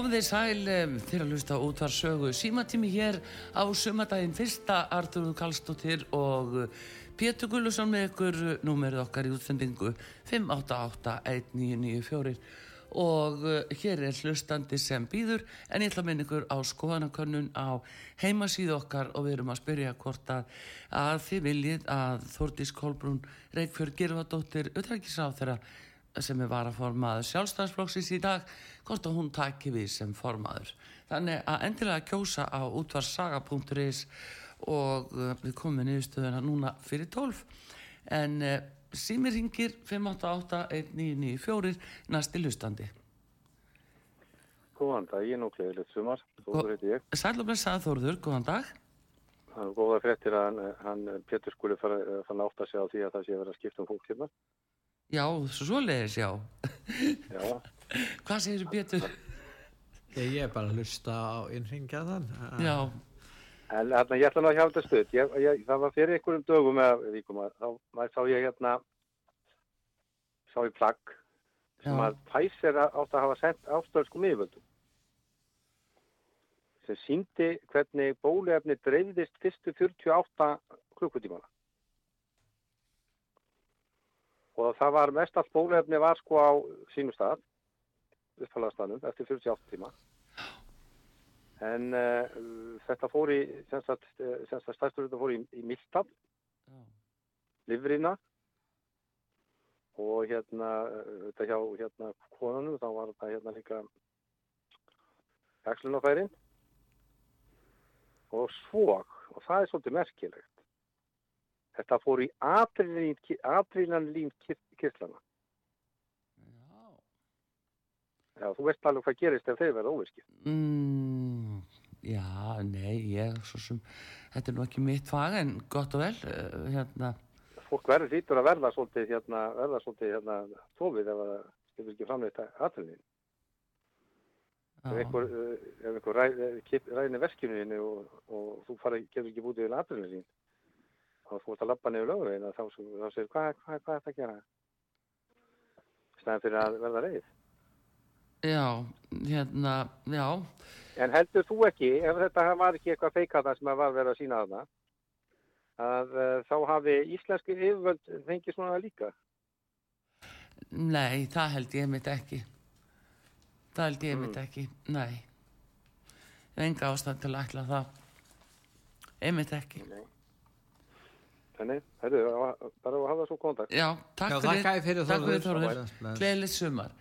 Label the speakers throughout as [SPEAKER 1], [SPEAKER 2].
[SPEAKER 1] Komið þið sæl um, til að hlusta út var sögu símatími hér á sumadaginn fyrsta Artur Kallstóttir og uh, Pétur Gullusson með ykkur númerið okkar í útsendingu 5881994 og uh, hér er hlustandi sem býður en ég ætla að minna ykkur á skoðanakönnun á heimasíðu okkar og við erum að spyrja hvort að, að þið viljið að Þordís Kolbrún Reykjörg Girvardóttir auðvækisáð þeirra sem er varaformaður sjálfstæðsflokksins í dag hvort að hún taki við sem formaður. Þannig að endilega kjósa á útvarsaga.is og uh, við komum við niðurstöðuna núna fyrir 12 en símir ringir 5881994 næsti lustandi
[SPEAKER 2] Góðan dag, ég er nú gleðilegt sumar, Þóður heiti ég.
[SPEAKER 1] Sælumlega Þórður, góðan dag.
[SPEAKER 2] Það er góða fréttir að hann, hann Pétur skuli fara, fara að segja á því að það sé vera að skipta um fólk hérna.
[SPEAKER 1] Já, svo leiðis já.
[SPEAKER 2] Já,
[SPEAKER 1] Hvað segir þú Pétur?
[SPEAKER 3] Ég er bara að hlusta á innringjaðan.
[SPEAKER 1] Já,
[SPEAKER 2] en hérna ég ætla nú að hjá þetta stöð. Ég, ég, það var fyrir einhverjum dögum eða vikum að þá sá ég hérna, sá ég plagg sem
[SPEAKER 1] Já.
[SPEAKER 2] að Pfizer átt að hafa sendt ástöðskum yfirvöldum sem síndi hvernig bóluefni dreifðist fyrstu 48 klukkutímana. Og það var mest allt bóluefni var sko á sínum stað, uppfælaðstæðnum, eftir 48 tíma. En uh, þetta fór í, sem sagt, uh, sem sagt stærstur þetta fór í, í Miltab,
[SPEAKER 1] já,
[SPEAKER 2] livrina og hérna, uh, þetta hjá hérna konunum, þá var þetta hérna líka vexlunafærin og svo, og það er svolítið merkilegt, þetta fór í adrenalín kirtlana.
[SPEAKER 1] já.
[SPEAKER 2] Já, þú veist alveg hvað gerist ef þeir verða óvirkir.
[SPEAKER 1] Mm, já, nei, ég svo sem, þetta er nú ekki mitt fag en gott og vel, uh, hérna,
[SPEAKER 2] Fólk verður hlýtur að verða svolítið hérna, verða svolítið hérna tófið ef það getur ekki framleitt adrenalín. ef einhver, uh, ef einhver ræ, eh, rænir verkinu og, og þú fara, getur ekki bútið við adrenalín og þú ert að lappa niður lögurinn þá, þá segir hvað hva, hva er þetta að gera í stæðan fyrir að verða reyð
[SPEAKER 1] já, hérna, já,
[SPEAKER 2] en heldur þú ekki, ef þetta var ekki eitthvað feikata sem að var verið að sína þarna að uh, þá hafi íslenski yfirvöld fengið svona líka?
[SPEAKER 1] Nei, það held ég mitt ekki, það held ég mitt
[SPEAKER 2] Mm.
[SPEAKER 1] ekki, nei, enga ástæð til að ætla það, einmitt ekki,
[SPEAKER 2] þannig, herru, bara að hafa svo kontakt.
[SPEAKER 1] Já, takk
[SPEAKER 3] Já,
[SPEAKER 1] fyrir,
[SPEAKER 3] fyrir
[SPEAKER 1] takk fyrir
[SPEAKER 3] Bless.
[SPEAKER 1] gleðilegt sumar,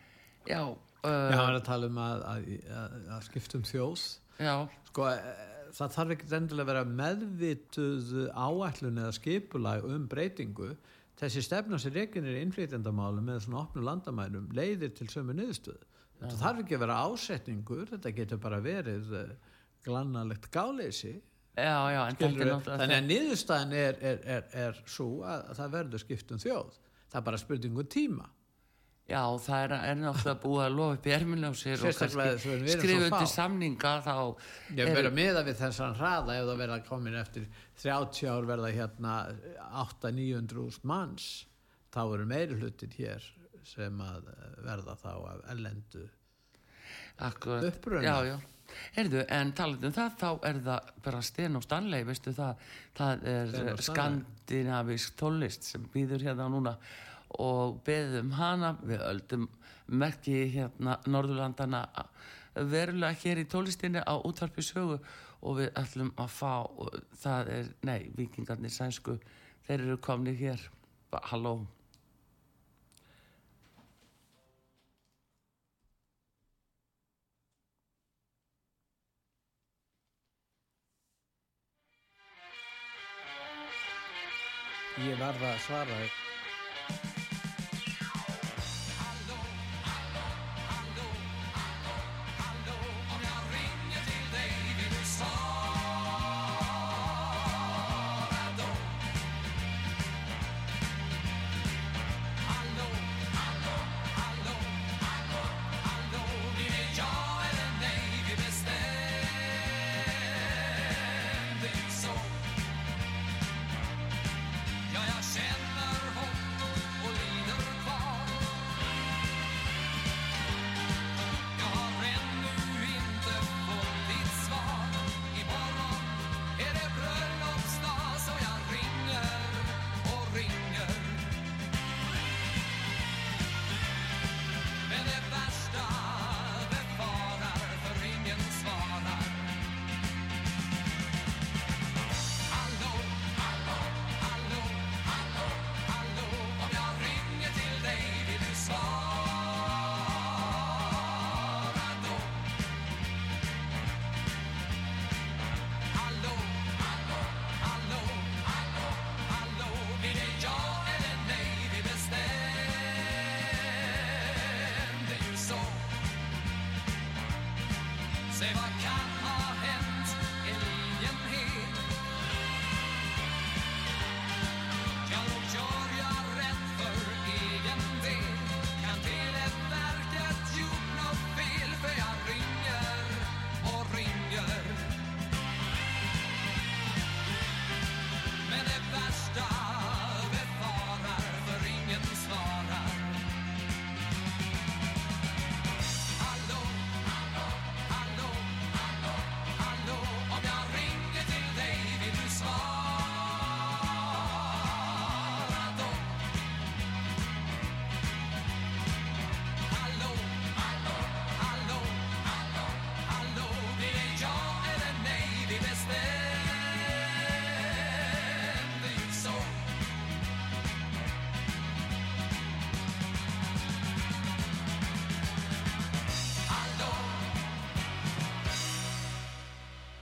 [SPEAKER 1] já,
[SPEAKER 3] Já, hann er að tala um að, að, að, að skipta um þjóð.
[SPEAKER 1] já,
[SPEAKER 3] Sko, eh, það þarf ekki endilega að vera meðvituð áætlun eða skipulag um breytingu. Þessi stefna sem reikinir í innflytjandamálu með svona opnu landamærum leiðir til sömu niðurstöðu. Þetta þarf ekki að vera ásetningur, þetta getur bara verið uh, glannalegt gáleysi.
[SPEAKER 1] já, já, er
[SPEAKER 3] Þannig að niðurstaðan er, er, er, er svo að, að það verður skipt um þjóð. Það er bara spurningu tíma.
[SPEAKER 1] Já, það er, er náttúrulega búið að lofa upp í erminu á sér og
[SPEAKER 3] fá.
[SPEAKER 1] samninga þá
[SPEAKER 3] Ég
[SPEAKER 1] er-
[SPEAKER 3] verður meða við þessan hraða ef það verða komin eftir 30 ár verða hérna 8-900 úrst manns þá eru meiri hlutir hér sem að verða þá af ellendu uppruna.
[SPEAKER 1] Já, já, heyrðu, en talað um það þá er það bara Sten og Stanley, veistu það? Það er skandinavísk tólist sem býður hérna núna og beðum hana. Við öldum merki hérna Norðurlandana verulega hér í tólistinni á útvarpi sögu og við ætlum að fá það er, nei, vikingarnir sænsku þeir eru komni hér. Halló.
[SPEAKER 3] Ég verða að svara
[SPEAKER 4] Ja,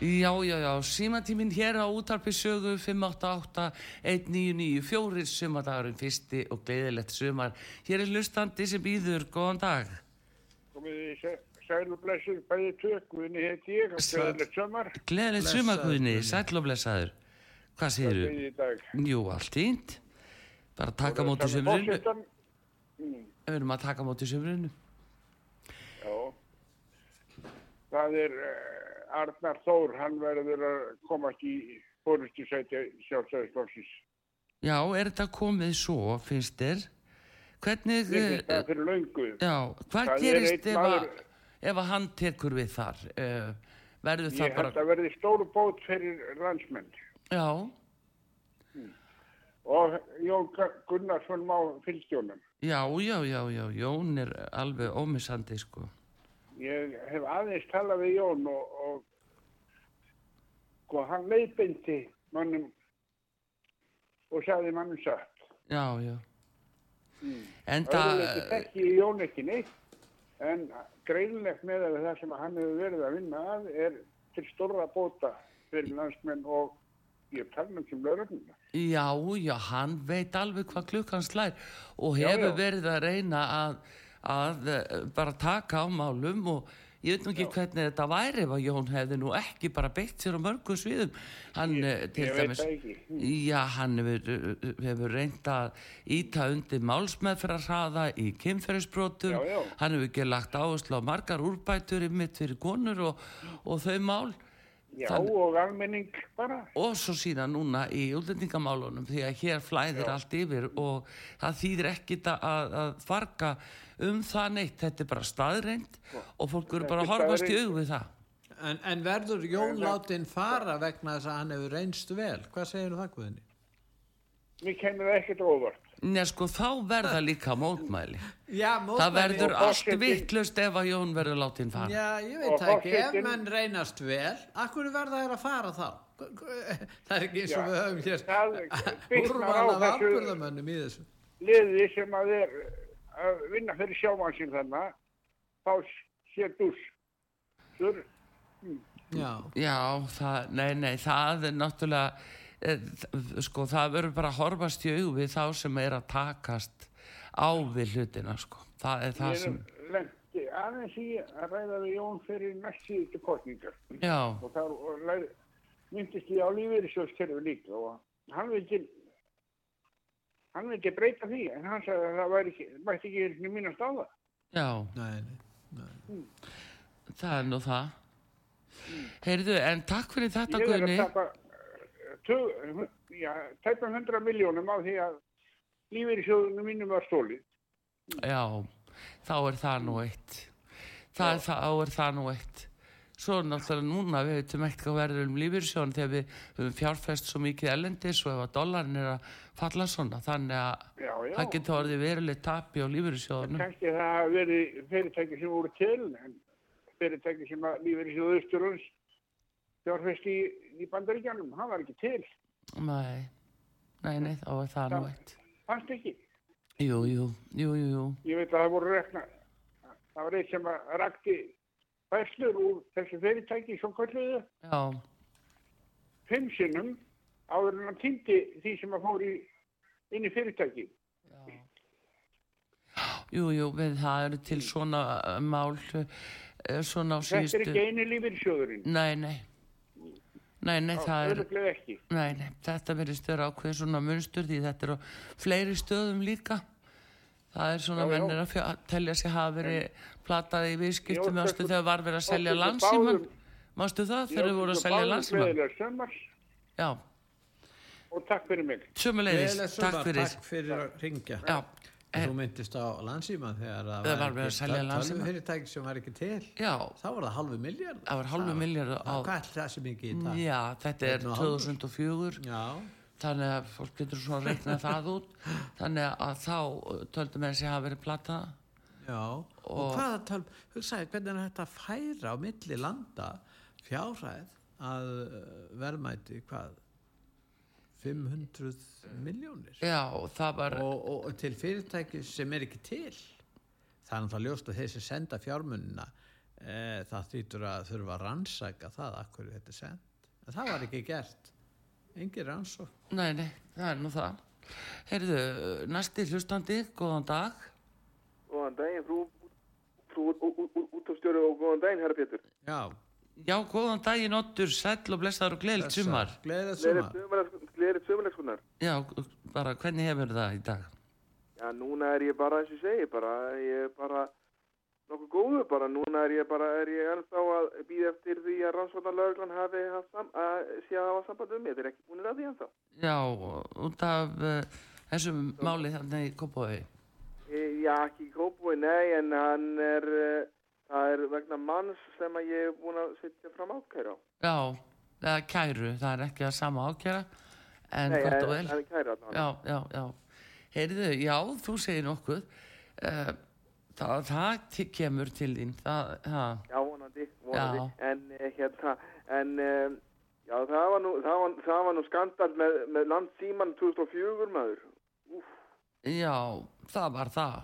[SPEAKER 1] Já, já, já, símatíminn hér á útarpi sögu 588-1994 sumadagurinn fyrsti og gleðilegt sumar. Hér er hlustandi sem býður, góðan dag.
[SPEAKER 5] Komið þið sælu blessur bæði tök, Guðni heiti ég, og gleðilegt sömar,
[SPEAKER 1] Gleðilegt sumarguðni,
[SPEAKER 3] Guðni.
[SPEAKER 1] sæll og blessaður. Hvað
[SPEAKER 5] í dag.
[SPEAKER 1] Jú, allt ínt. Bara taka á móti sömrinu.
[SPEAKER 5] Fórsetan, mm,
[SPEAKER 1] Við erum að taka á móti sömrinu.
[SPEAKER 5] já, það er uh, Arnar Þór, hann verður að komast í fórustu sæti sjálfstæðisflóksins.
[SPEAKER 1] Já, er þetta komið svo, finnst þér? Hvernig,
[SPEAKER 5] Ég finnst það
[SPEAKER 1] eh,
[SPEAKER 5] fyrir löngu.
[SPEAKER 1] já, hvað
[SPEAKER 5] Það er
[SPEAKER 1] gerist ef að,
[SPEAKER 5] maður-
[SPEAKER 1] ef að hann tekur við þar? Uh, verður
[SPEAKER 5] Ég
[SPEAKER 1] það
[SPEAKER 5] held
[SPEAKER 1] bara,
[SPEAKER 5] að verði stóru bót fyrir landsmenn.
[SPEAKER 1] já,
[SPEAKER 5] Og Jón Gunnarsson má fylgstjónum.
[SPEAKER 1] já, já, já, já, Jón er alveg ómissandi, sko.
[SPEAKER 5] Ég hef aðeins talað við Jón og, og sko, hann leiðbindi mannum og sagði mannum satt.
[SPEAKER 1] Já, já.
[SPEAKER 5] Mm.
[SPEAKER 1] En
[SPEAKER 5] Öðruleiti
[SPEAKER 1] það,
[SPEAKER 5] þekki ég Jón ekki neitt, en greinlegt með að það sem hann hefur verið að vinna að er til stórra bóta fyrir landsmenn og ég tala um sem lögregluna.
[SPEAKER 1] já, já, hann veit alveg hvað klukkan slær og
[SPEAKER 5] Já,
[SPEAKER 1] hefur
[SPEAKER 5] já.
[SPEAKER 1] verið að reyna að, að eh, bara taka á málum og ég veit nú ekki
[SPEAKER 5] Já.
[SPEAKER 1] hvernig þetta væri ef að Jón hefði nú ekki bara beitt sér á mörgum sviðum. Hann, eh, til
[SPEAKER 5] Ég
[SPEAKER 1] dæmis,
[SPEAKER 5] það ekki. Hm.
[SPEAKER 1] Já, hann hefur, hefur reynd að íta undir málsmeðferðarhraða í
[SPEAKER 5] já.
[SPEAKER 1] Hann hefur ekki lagt áherslu á margar úrbætur ymitt fyrir konur og, og þau mál.
[SPEAKER 5] Já,
[SPEAKER 1] Þann-
[SPEAKER 5] og almenning bara.
[SPEAKER 1] Og svo síðan núna í útlendingamálunum því að hér flæðir
[SPEAKER 5] Já.
[SPEAKER 1] allt yfir og það þýðir ekkit að, að farga um það neitt. Þetta er bara staðreind og fólk eru bara að horfast í aug við það.
[SPEAKER 3] En, en verður Jón látin fara vegna þess að hann hefur reynst vel? Hvað segir þú það, Guðni?
[SPEAKER 5] Mér kemur það ekkert óvart.
[SPEAKER 1] Nei, sko, þá verða líka mótmæli.
[SPEAKER 3] Já,
[SPEAKER 1] Það verður
[SPEAKER 5] Og
[SPEAKER 1] allt
[SPEAKER 5] forsetinn-
[SPEAKER 1] vittlust ef að Jón verður látin fara.
[SPEAKER 3] Já, ég veit það ekki, ef
[SPEAKER 5] forsetinn-
[SPEAKER 3] menn reynast vel, akkur verða þær að fara þá? Það er ekki eins og við höfum hér
[SPEAKER 5] þessu-
[SPEAKER 3] afburðamönnum í þessu.
[SPEAKER 5] Liði sem að er að vinna fyrir sjámann sín þannig, þá sé dús. Sur,
[SPEAKER 3] Já,
[SPEAKER 1] Já, það, nei, nei, það er náttúrulega, sko, það verður bara að horfast í aug við þá sem er að takast á við hlutina, sko. Það er það
[SPEAKER 5] ég
[SPEAKER 1] sem,
[SPEAKER 5] lendi aðeins í að ræða við Jón fyrir næst síðustu kostningar.
[SPEAKER 1] já,
[SPEAKER 5] og læri, myndist ég á lífeyrissjóðskerfi líka og hann vildi hann vildi breyta því en hann sagði að það væri ekki, mætti ekki hérna mínast á það
[SPEAKER 1] já,
[SPEAKER 3] nei, nei, nei.
[SPEAKER 1] það er nú það. Heyrðu, en takk fyrir þetta,
[SPEAKER 5] ég er að
[SPEAKER 1] Guðni.
[SPEAKER 5] tapa eh, tæpa hundra miljónum á því að lífeyrissjóðunum mínum var stólið
[SPEAKER 1] Já, þá er það nú eitt. Það þá er það nú eitt. Svo náttúrulega núna við veitum ekkert hvað verður um lífyrsjón þegar við höfum fjárfest svo mikið ellendis og ef að dollarin er að falla svona þannig að það getur orðið veruleg tapi á lífyrsjóðunum.
[SPEAKER 5] kannski það verið fyrirtæki sem voru til en fyrirtæki sem að lífeyrissjóðu Östurlands fjárfest í, í bandaríkjanum, hann var ekki til
[SPEAKER 1] Nei, nei, nei, þá er það nú eitt.
[SPEAKER 5] fannst ekki
[SPEAKER 1] Jú, jú, jú, jú, jú.
[SPEAKER 5] Ég veit að það voru rekna, það var eitt sem að rakti færslur úr þessu fyrirtæki sem kalluðu
[SPEAKER 1] Já,
[SPEAKER 5] fimm sinnum áður en hann týndi því sem að fór í, inn í fyrirtæki.
[SPEAKER 1] jú, jú, við það eru til svona uh, mál eh, svona á
[SPEAKER 5] Þetta er
[SPEAKER 1] síðustu
[SPEAKER 5] ekki eini lífeyrissjóðurinn.
[SPEAKER 1] nei, nei nei, nei, það er nei, nei, þetta verður störa ákveðin svona munstur því þetta er á fleiri stöðum líka. Það er svona
[SPEAKER 5] Já, já.
[SPEAKER 1] mennir að fjö- telja sig hafa verið plataði í mástu
[SPEAKER 5] óska
[SPEAKER 1] þegar var verið að selja landsíman mástu það þegar þau voru að selja landsíman já,
[SPEAKER 5] og takk fyrir mig.
[SPEAKER 3] Gleðilegt
[SPEAKER 1] takk fyrir.
[SPEAKER 3] takk fyrir að ringja
[SPEAKER 1] já,
[SPEAKER 3] Þú myndist á landsíma þegar
[SPEAKER 1] Það
[SPEAKER 3] það
[SPEAKER 1] var verið að selja Landssíma.
[SPEAKER 3] fyrirtæki sem var ekki til
[SPEAKER 1] já,
[SPEAKER 3] þá var það halvu miljard
[SPEAKER 1] það var hálfu milljarð á
[SPEAKER 3] Hvað er það sem ekki í dag?
[SPEAKER 1] já, þetta er
[SPEAKER 3] Einn og hálfur.
[SPEAKER 1] 2004
[SPEAKER 3] Já,
[SPEAKER 1] þannig að fólk getur svona reiknað það út þannig að þá uh, töldu með þessi hafa verið plata
[SPEAKER 3] já. Og,
[SPEAKER 1] Og-
[SPEAKER 3] hvaða tölv, hugsaði hvernig er þetta að færa á milli landa fjárhæð að uh, verðmæti hvað 500 miljónir
[SPEAKER 1] já, það var
[SPEAKER 3] og, og, og til fyrirtæki sem er ekki til það er náttúrulega ljóst að þeir sem senda fjármunina e, það þýtur að þurfa að rannsæka það að hverju þetta er sendt en það var ekki gert engin rannsók
[SPEAKER 1] Nei, nei, það er nú það. Heyrðu, næsti hlustandi, góðan dag.
[SPEAKER 6] Góðan daginn, frú, frú útafstjóri og góðan daginn, herra Pétur.
[SPEAKER 3] já,
[SPEAKER 1] Já, góðan daginn, Ottur, sæll og blessaður og gleðilt sumar.
[SPEAKER 3] Gleðilegt sumar
[SPEAKER 6] Gleðilegt sömulegskunnar.
[SPEAKER 1] Já, bara, hvernig hefur það í dag?
[SPEAKER 6] Já, núna er ég bara, og ég segi, bara, ég er bara nokkuð góður bara. Núna er ég bara, er ég ennþá að býða eftir því að rannsóknar löglan hafi haft sam, að sé að hafa samband um mig. Þetta er ekki búin að því ennþá.
[SPEAKER 1] Já, út af uh, þessum máli þannig í Kópavogi.
[SPEAKER 6] E, já, ekki í Kópúi, nei, en hann er, uh, það er vegna manns sem að ég er búin að setja fram ákæra á.
[SPEAKER 1] Já, eða kæru, það er ekki að sama ákjæra, en
[SPEAKER 6] Nei,
[SPEAKER 1] gott og
[SPEAKER 6] en-
[SPEAKER 1] vel.
[SPEAKER 6] en kæra allavega.
[SPEAKER 1] Já, já, já. Heyrðu, já, þú segir nokkuð. Uh, það, það kemur til þín, það, það,
[SPEAKER 6] Já, vonandi, vonandi. En uh, hérna, en um, já, það var nú, það var, það var nú skandal með, með landsíman 2004 maður. Úf,
[SPEAKER 1] já, það var það.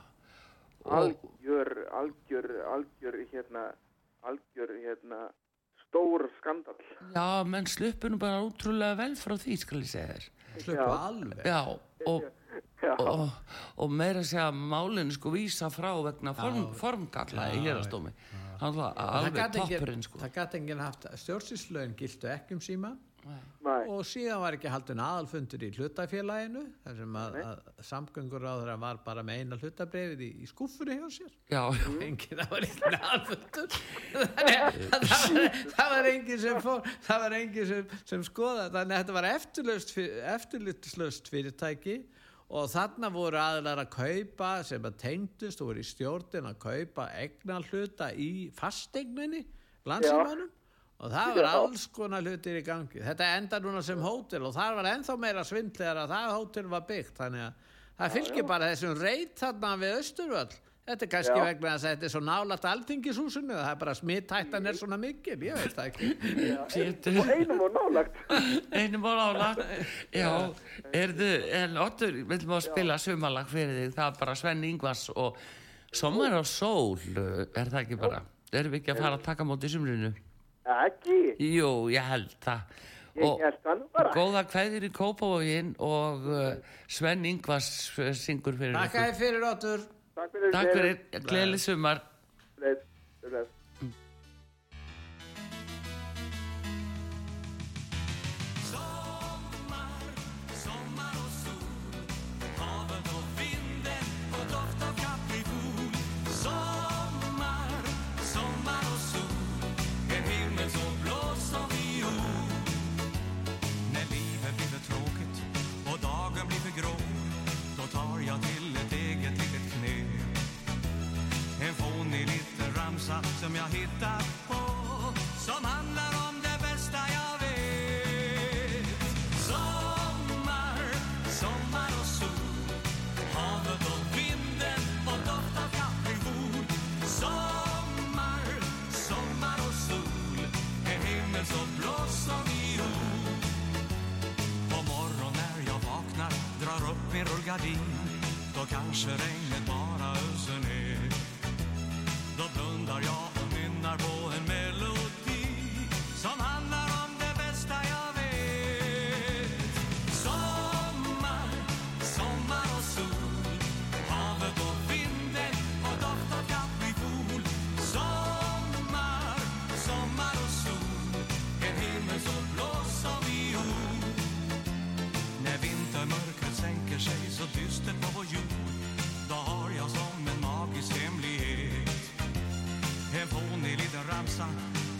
[SPEAKER 1] Og,
[SPEAKER 6] algjör, algjör, algjör, hérna, algjör, hérna, stór skandal.
[SPEAKER 1] já, menn sluppu nú bara útrúlega vel frá því, skal ég segja þér.
[SPEAKER 3] sluppu alveg
[SPEAKER 1] Já, og,
[SPEAKER 6] Já,
[SPEAKER 1] og, og meira að segja málinu sko vísa frá vegna form, formgalla í hérastómi.
[SPEAKER 3] Það
[SPEAKER 1] toppurinn sko.
[SPEAKER 3] það gæti enginn haft stjórnsýslögin giltu ekki um síma
[SPEAKER 6] næ,
[SPEAKER 3] og síðan var ekki haldun aðalfundur í hlutafélaginu þar sem að, að samgöngur á þeirra var bara með eina hlutabrefið í, í skúffunni hjá sér.
[SPEAKER 1] Já,
[SPEAKER 3] enginn, það var enginn aðalfundur. Það var, enginn sem fór það var enginn sem, sem skoða þannig að þetta var eftirlaust fyr- eftirlitslaust fyrirtæki og þarna voru aðlar að kaupa sem að tengdust og voru í stjórnin að kaupa egna hluta í fastegninni landsímanum og það var
[SPEAKER 6] Já.
[SPEAKER 3] alls konar hlutir í gangi þetta enda núna sem hótel og það var ennþá meira svindlegar að það hótel var byggt þannig að það fylgir bara þessum reyt þarna við Östurvöll þetta er kannski
[SPEAKER 6] Já.
[SPEAKER 3] vegna þess að þetta er svo nálægt alþingishúsinu það er bara smittættan er svona mikil ég veit það ekki
[SPEAKER 6] og einum var nálagt.
[SPEAKER 1] einum var ála. Já, erðu, en Ottur, viljum að spila sumalag fyrir þig, það er bara Sven Ingvars og Sommar á sól, er það ekki bara? Erum við ekki að fara að taka móti sumrinu?
[SPEAKER 6] Ekki,
[SPEAKER 1] Jú, ég held það.
[SPEAKER 6] ég
[SPEAKER 1] Og
[SPEAKER 6] held það nú bara.
[SPEAKER 1] góða kveðir í Kópavógin og uh, Sven Ingvars uh, syngur fyrir
[SPEAKER 3] Takk
[SPEAKER 1] ykkur.
[SPEAKER 3] að fyrir Otur
[SPEAKER 6] Takk fyrir.
[SPEAKER 1] Takk fyrir, gleðileg sumar.
[SPEAKER 4] Ramsa som jag hittat på Som handlar om det bästa jag vet. Sommar, sommar och sol Havet och vinden och doft av kaprifol Sommar, sommar och sol En himmel så blå som viol På morgon när jag vaknar drar upp min rullgardin. Då kanske regnet bara öser ner. Då blundar jag och nynnar på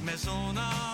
[SPEAKER 4] mais on a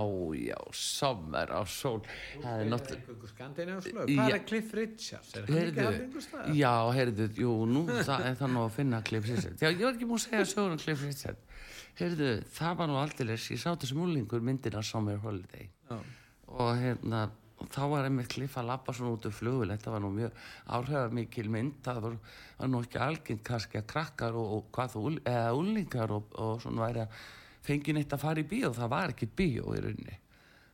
[SPEAKER 1] Já, já, sommer á sól. Það er náttúrulega Já.
[SPEAKER 3] hvað er Cliff Richards, er hann ekki hann einhver stað?
[SPEAKER 1] já, heyrðu, jú, nú það er það nú að finna Cliff Richard Já, ég var ekki múin að segja sögur um Cliff Richard Heyrðu, það var nú aldeilis ég sá þessum úlingur myndina Summer Holiday.
[SPEAKER 3] Já.
[SPEAKER 1] og hérna og þá var einmitt Cliff að labba svona út um flugul þetta var nú mjög áhrifamikil mynd. Það var, var nú ekki algengt kannski að krakkar og, og hvað þú, eða úlingar og, og svona væri að fengið neitt að fara í bíó, það var ekki bíó í rauninni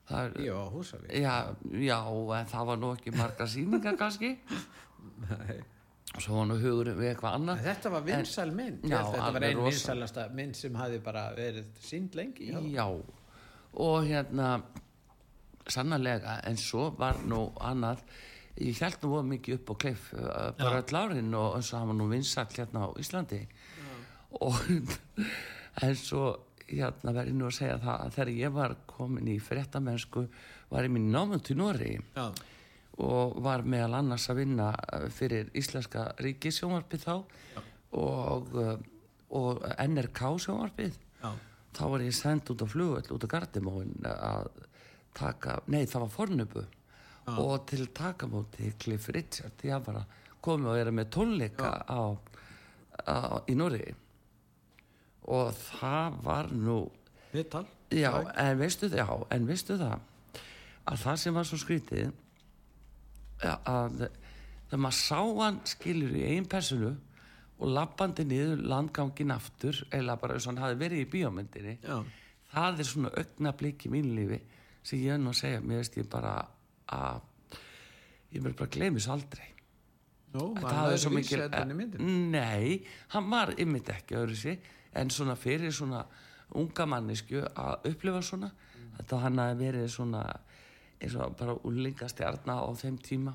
[SPEAKER 1] það er,
[SPEAKER 3] Já, Húsavík
[SPEAKER 1] Já, já, en það var nú ekki marga sýningar kannski
[SPEAKER 3] Nei.
[SPEAKER 1] og svo var nú hugur við eitthvað annað
[SPEAKER 3] Þetta var vinsæl mynd,
[SPEAKER 1] Já,
[SPEAKER 3] já, þetta var einn
[SPEAKER 1] rosa.
[SPEAKER 3] vinsælasta mynd sem hafi bara verið sínd lengi. Já.
[SPEAKER 1] Já, og hérna sannarlega, en svo var nú annað, ég held nú mikið upp á kliff, uh, bara öll árin og eins og hann var nú vinsall hérna á Íslandi og en svo hérna verði nú að segja það að þegar ég var komin í fréttamennsku var ég minn námund til Nóri
[SPEAKER 3] Já.
[SPEAKER 1] og var meðal annars að vinna uh, fyrir Íslenska ríkisjónvarpið þá og, uh, og NRK sjónvarpið.
[SPEAKER 3] Já.
[SPEAKER 1] þá var ég send út á flugvöld út á Gardimóin að taka, nei það var fornubu og til takamóti Cliff Richard ég var að koma og vera með tónleika á, á, í Nóri og það var nú
[SPEAKER 3] Viðtal.
[SPEAKER 1] já, en veistu það, já, en veistu það að það sem var svo skrítið að þegar maður sá hann skilur í einn personu og lappandi niður landgangin aftur eða bara eins og hann hafi verið í bíómyndinni
[SPEAKER 3] Já.
[SPEAKER 1] það er svona augnablík í mínu lífi sem ég nú að segja, mér veist ég bara að ég verður bara að gleymi svo aldrei
[SPEAKER 3] var
[SPEAKER 1] það er svo
[SPEAKER 3] myndinni?
[SPEAKER 1] nei, hann var ymmit ekki öðru sig en svona fyrir svona unga mannisku að upplifa svona þetta hann hafi verið svona eins og bara úlingastjarna á þeim tíma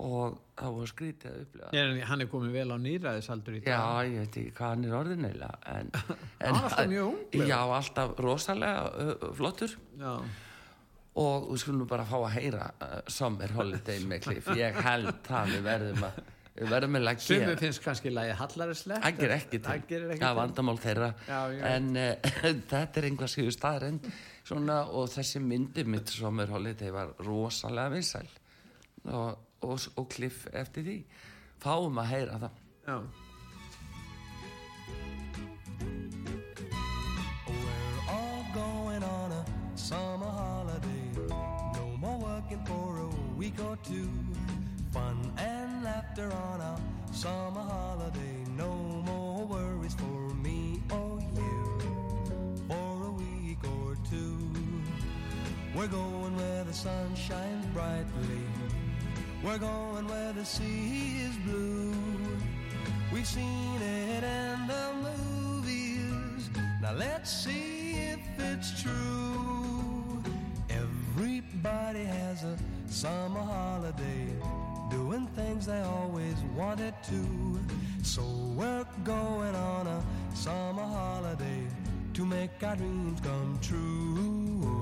[SPEAKER 1] og það var skrítið að upplifa
[SPEAKER 3] Nei, en hann er komið vel á nýræðisaldur í dag.
[SPEAKER 1] Já, ég veit ekki hvað hann er orðin eiginlega en, en
[SPEAKER 3] alltaf mjög unglegur.
[SPEAKER 1] Já, alltaf rosalega uh, flottur
[SPEAKER 3] Já.
[SPEAKER 1] og við skulum bara fá að heyra uh, Summer Holiday með Cliff ég held það við verðum að við verðum að leggja
[SPEAKER 3] Sumir finnst kannski lagi hallarislegt.
[SPEAKER 1] það ger ekki til
[SPEAKER 3] Það gerir ekki
[SPEAKER 1] það er
[SPEAKER 3] til.
[SPEAKER 1] vandamál þeirra
[SPEAKER 3] Já, já.
[SPEAKER 1] en uh, þetta er einhvað síðu staðrend svona og þessi myndi mitt Summer Holiday var rosalega vinsæl og, og, og Cliff eftir því fáum að heyra það
[SPEAKER 3] Já.
[SPEAKER 4] We're all going on a summer holiday. No more working for a week or two. Fun laughter on a summer holiday. No more worries for me or you for a week or two. We're going where the sun shines brightly. We're going where the sea is blue. We've seen it in the movies. Now let's see if it's true. Everybody has a summer holiday, doing things they always wanted to. So we're going on a summer holiday to make our dreams come true.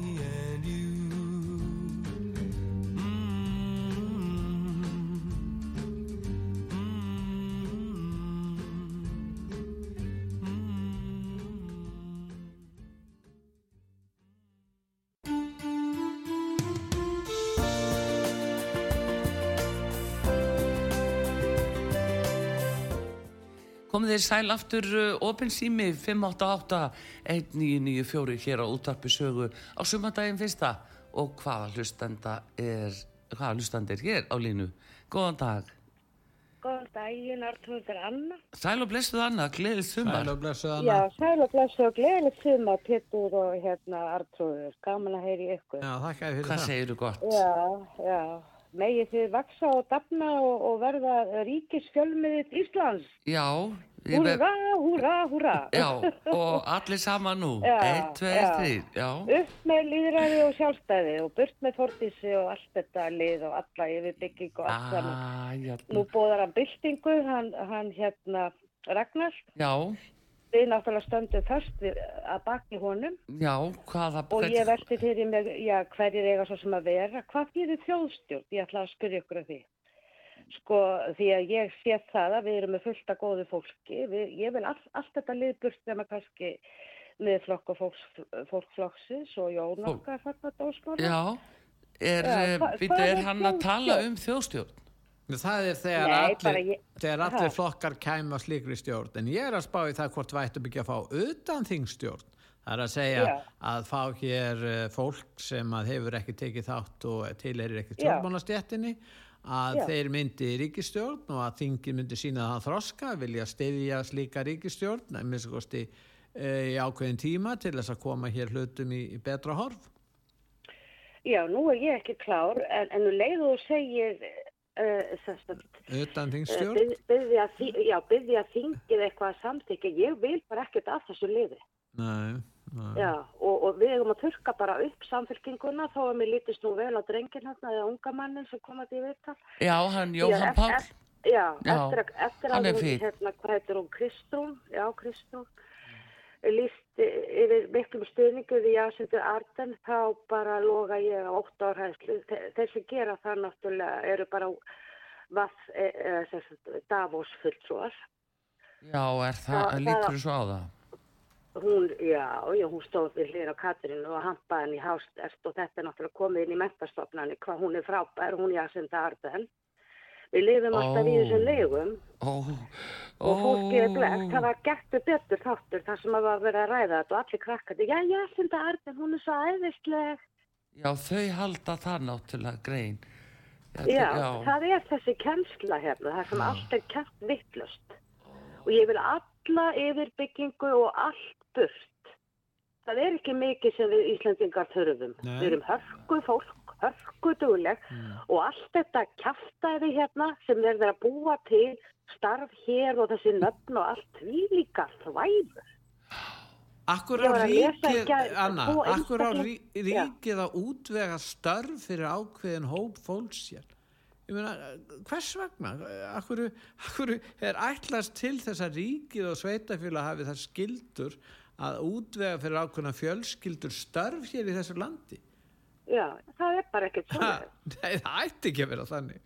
[SPEAKER 1] Komið þeir sæl aftur uh, opin sími 588-1994 hér á útarpi sögu á sumandaginn fyrsta og hvaða hlustanda er, hvaða hlustanda er hér á línu. Góðan dag.
[SPEAKER 7] Góðan daginn, Artrúður Anna.
[SPEAKER 1] Sæl og blessuð Anna, gleðið sumar.
[SPEAKER 3] Sæl og blessuð
[SPEAKER 7] Já,
[SPEAKER 3] Anna.
[SPEAKER 7] sæl og blessu og gleðilegt sumar, Pétur og hérna Artrúður. Gaman að heyri ykkur.
[SPEAKER 3] Já, þakka þér fyrir
[SPEAKER 1] Hvað
[SPEAKER 3] það.
[SPEAKER 1] segirðu gott?
[SPEAKER 7] Já, já. Megið þið vaksa og dafna og, og verða ríkisfjölmiðið Íslands.
[SPEAKER 1] Já, ég
[SPEAKER 7] Húra, húra, húra.
[SPEAKER 1] já, og allir saman nú. Eitt, tveir,
[SPEAKER 7] já.
[SPEAKER 1] þrýr, já.
[SPEAKER 7] Upp með líðræði og sjálfstæði og burt með fordísi og allt þetta lið og alla yfirbygging og allt saman.
[SPEAKER 1] Ah, já,
[SPEAKER 7] Nú bóðar hann byltingu, hann, hann hérna Ragnar.
[SPEAKER 1] já,
[SPEAKER 7] Við náttúrulega stöndum först við, að baki honum.
[SPEAKER 1] já, hvaða...
[SPEAKER 7] Og ég velti fyrir mig, já, hverjir eiga svo sem að vera, hvað þýðir þjóðstjórn? Ég ætla að spyrja ykkur af því. Sko, því að ég sé það að við erum með fullt af góðu fólki. Við, ég vil all, allt þetta liðburt nema kannski miðflokk og fólks, fólkflokksins og Jón
[SPEAKER 1] Fólk.
[SPEAKER 7] okkar þarna dósmála.
[SPEAKER 1] Já, er,
[SPEAKER 7] hva-
[SPEAKER 1] býtu,
[SPEAKER 7] hvað
[SPEAKER 1] er
[SPEAKER 7] er
[SPEAKER 1] hann að tala um þjóðstjórn?
[SPEAKER 3] Það er þegar
[SPEAKER 7] Nei,
[SPEAKER 3] allir,
[SPEAKER 7] ég-
[SPEAKER 3] þegar allir flokkar kæma slíkri stjórn. En ég er að spá í það hvort við ættum ekki að fá utan þingstjórn. Það er að segja
[SPEAKER 7] Já.
[SPEAKER 3] að fá hér eh, fólk sem að hefur ekki tekið þátt og tilherir ekki
[SPEAKER 7] Já.
[SPEAKER 3] stjórnmálastjéttinni að
[SPEAKER 7] Já.
[SPEAKER 3] þeir myndi ríkistjórn og að þingin myndi sína það þroska, vilja styðja slíka ríkistjórn, nefnir kosti í ákveðin tíma til þess að koma hér hlutum í, í betra horf.
[SPEAKER 7] Já, nú er ég ekki klár, en, en nú leiðu þú segir, sest,
[SPEAKER 3] Utan
[SPEAKER 7] uh,
[SPEAKER 3] þingstjórn?
[SPEAKER 7] byð, byðja, þi- já, byðja þingið eitthvað að samþykja. Ég vil bara ekkert af þessu liði.
[SPEAKER 3] Nei.
[SPEAKER 7] Já, og, og við eigum að þurka bara upp samfélkinguna þó að mér lítist nú vel á drengin hérna eða unga mannin sem kom að því viðtal.
[SPEAKER 1] Já, hann Jóhann Páll.
[SPEAKER 7] eft- Já, eftir, að- eftir að hún, hérna, hvað heitir hún, Kristrún, já, Kristrún, líst yfir miklum stuðningu við Jacindu Arden, þá bara loga ég á ótt árhæðslu. Þeir sem gera það náttúrulega eru bara vaff, e, e, Davos fulltrúar.
[SPEAKER 1] Já, er það,
[SPEAKER 7] Það-
[SPEAKER 1] lítur þú svo á það?
[SPEAKER 7] Hún, já, já, hún stóð við hlýra á Katrínu og hampaði henni í hástert og þetta er náttúrulega komið inn í mentastofnani hvað hún er frábær, hún Jacinda Arden. Við lifum alltaf í þessum legum
[SPEAKER 1] Ó,
[SPEAKER 7] og fólkið er blekt. Það var gettu betur þáttur þar sem að var verið að ræða þetta og allir krakkandi, já, Jacinda Arden, hún er svo æðisleg.
[SPEAKER 1] Já, þau halda það náttúrulega grein. Já,
[SPEAKER 7] Já,
[SPEAKER 1] já.
[SPEAKER 7] það er þessi kennsla hérna, það sem allt er kent vittlust. Og ég vil alla yfirbyggingu og allt burt. Það er ekki mikið sem við Íslandingar þurfum.
[SPEAKER 3] Nei.
[SPEAKER 7] Við erum hörku fólk, hörku dugleg og allt þetta kjaftaði hérna sem verið að búa til starf hér og þessi nöfn og allt því líka þvæður.
[SPEAKER 3] Akkur á ríkið, Anna, akkur á ríkið að útvega störf fyrir ákveðin hóp fólks hér? Ég meina, hvers vegna? Akkur, akkur er ætlast til þess að ríkið og sveitafjöla hafi það skildur að útvega fyrir ákveðina fjölskyldur störf hér í þessu landi?
[SPEAKER 7] Já, það er bara ekkert svona.
[SPEAKER 3] nei, það ætti ekki að vera þannig.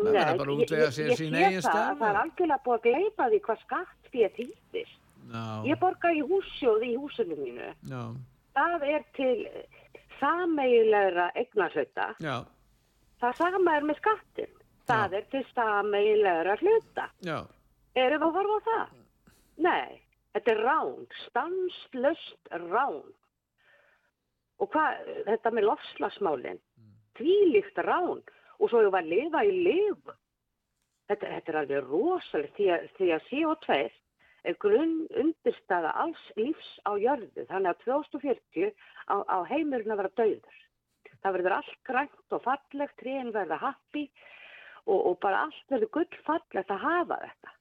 [SPEAKER 3] Að
[SPEAKER 7] ég-
[SPEAKER 3] útvega
[SPEAKER 7] ég-
[SPEAKER 3] sér
[SPEAKER 7] ég
[SPEAKER 3] sín
[SPEAKER 7] sé það,
[SPEAKER 3] störf.
[SPEAKER 7] Það er algjörlega búið að gleypa því hvað skatt að þýttir.
[SPEAKER 3] Já,
[SPEAKER 7] Ég borga í hússjóð í húsinu mínu.
[SPEAKER 3] já,
[SPEAKER 7] Það er til sameigilegra eignarhluta.
[SPEAKER 3] já,
[SPEAKER 7] Það sama er með skattin. Það er til sameigilegra hluta.
[SPEAKER 3] já,
[SPEAKER 7] Erum við að horfa á það? Nei, þetta er rán, stanslöst rán. Og hvað, þetta með lofslagsmálinn, tvílíkt rán og svo ég var að lifa í lifu. Þetta, þetta er alveg rosalega því að, því að CO2 er grunn undirstaða alls lífs á jörðu. Þannig að 2040 á, á heimurinn að vera dauður. Það verður allt grænt og fallegt, tréin verða happi og, og bara allt verður gullfallegt að hafa þetta.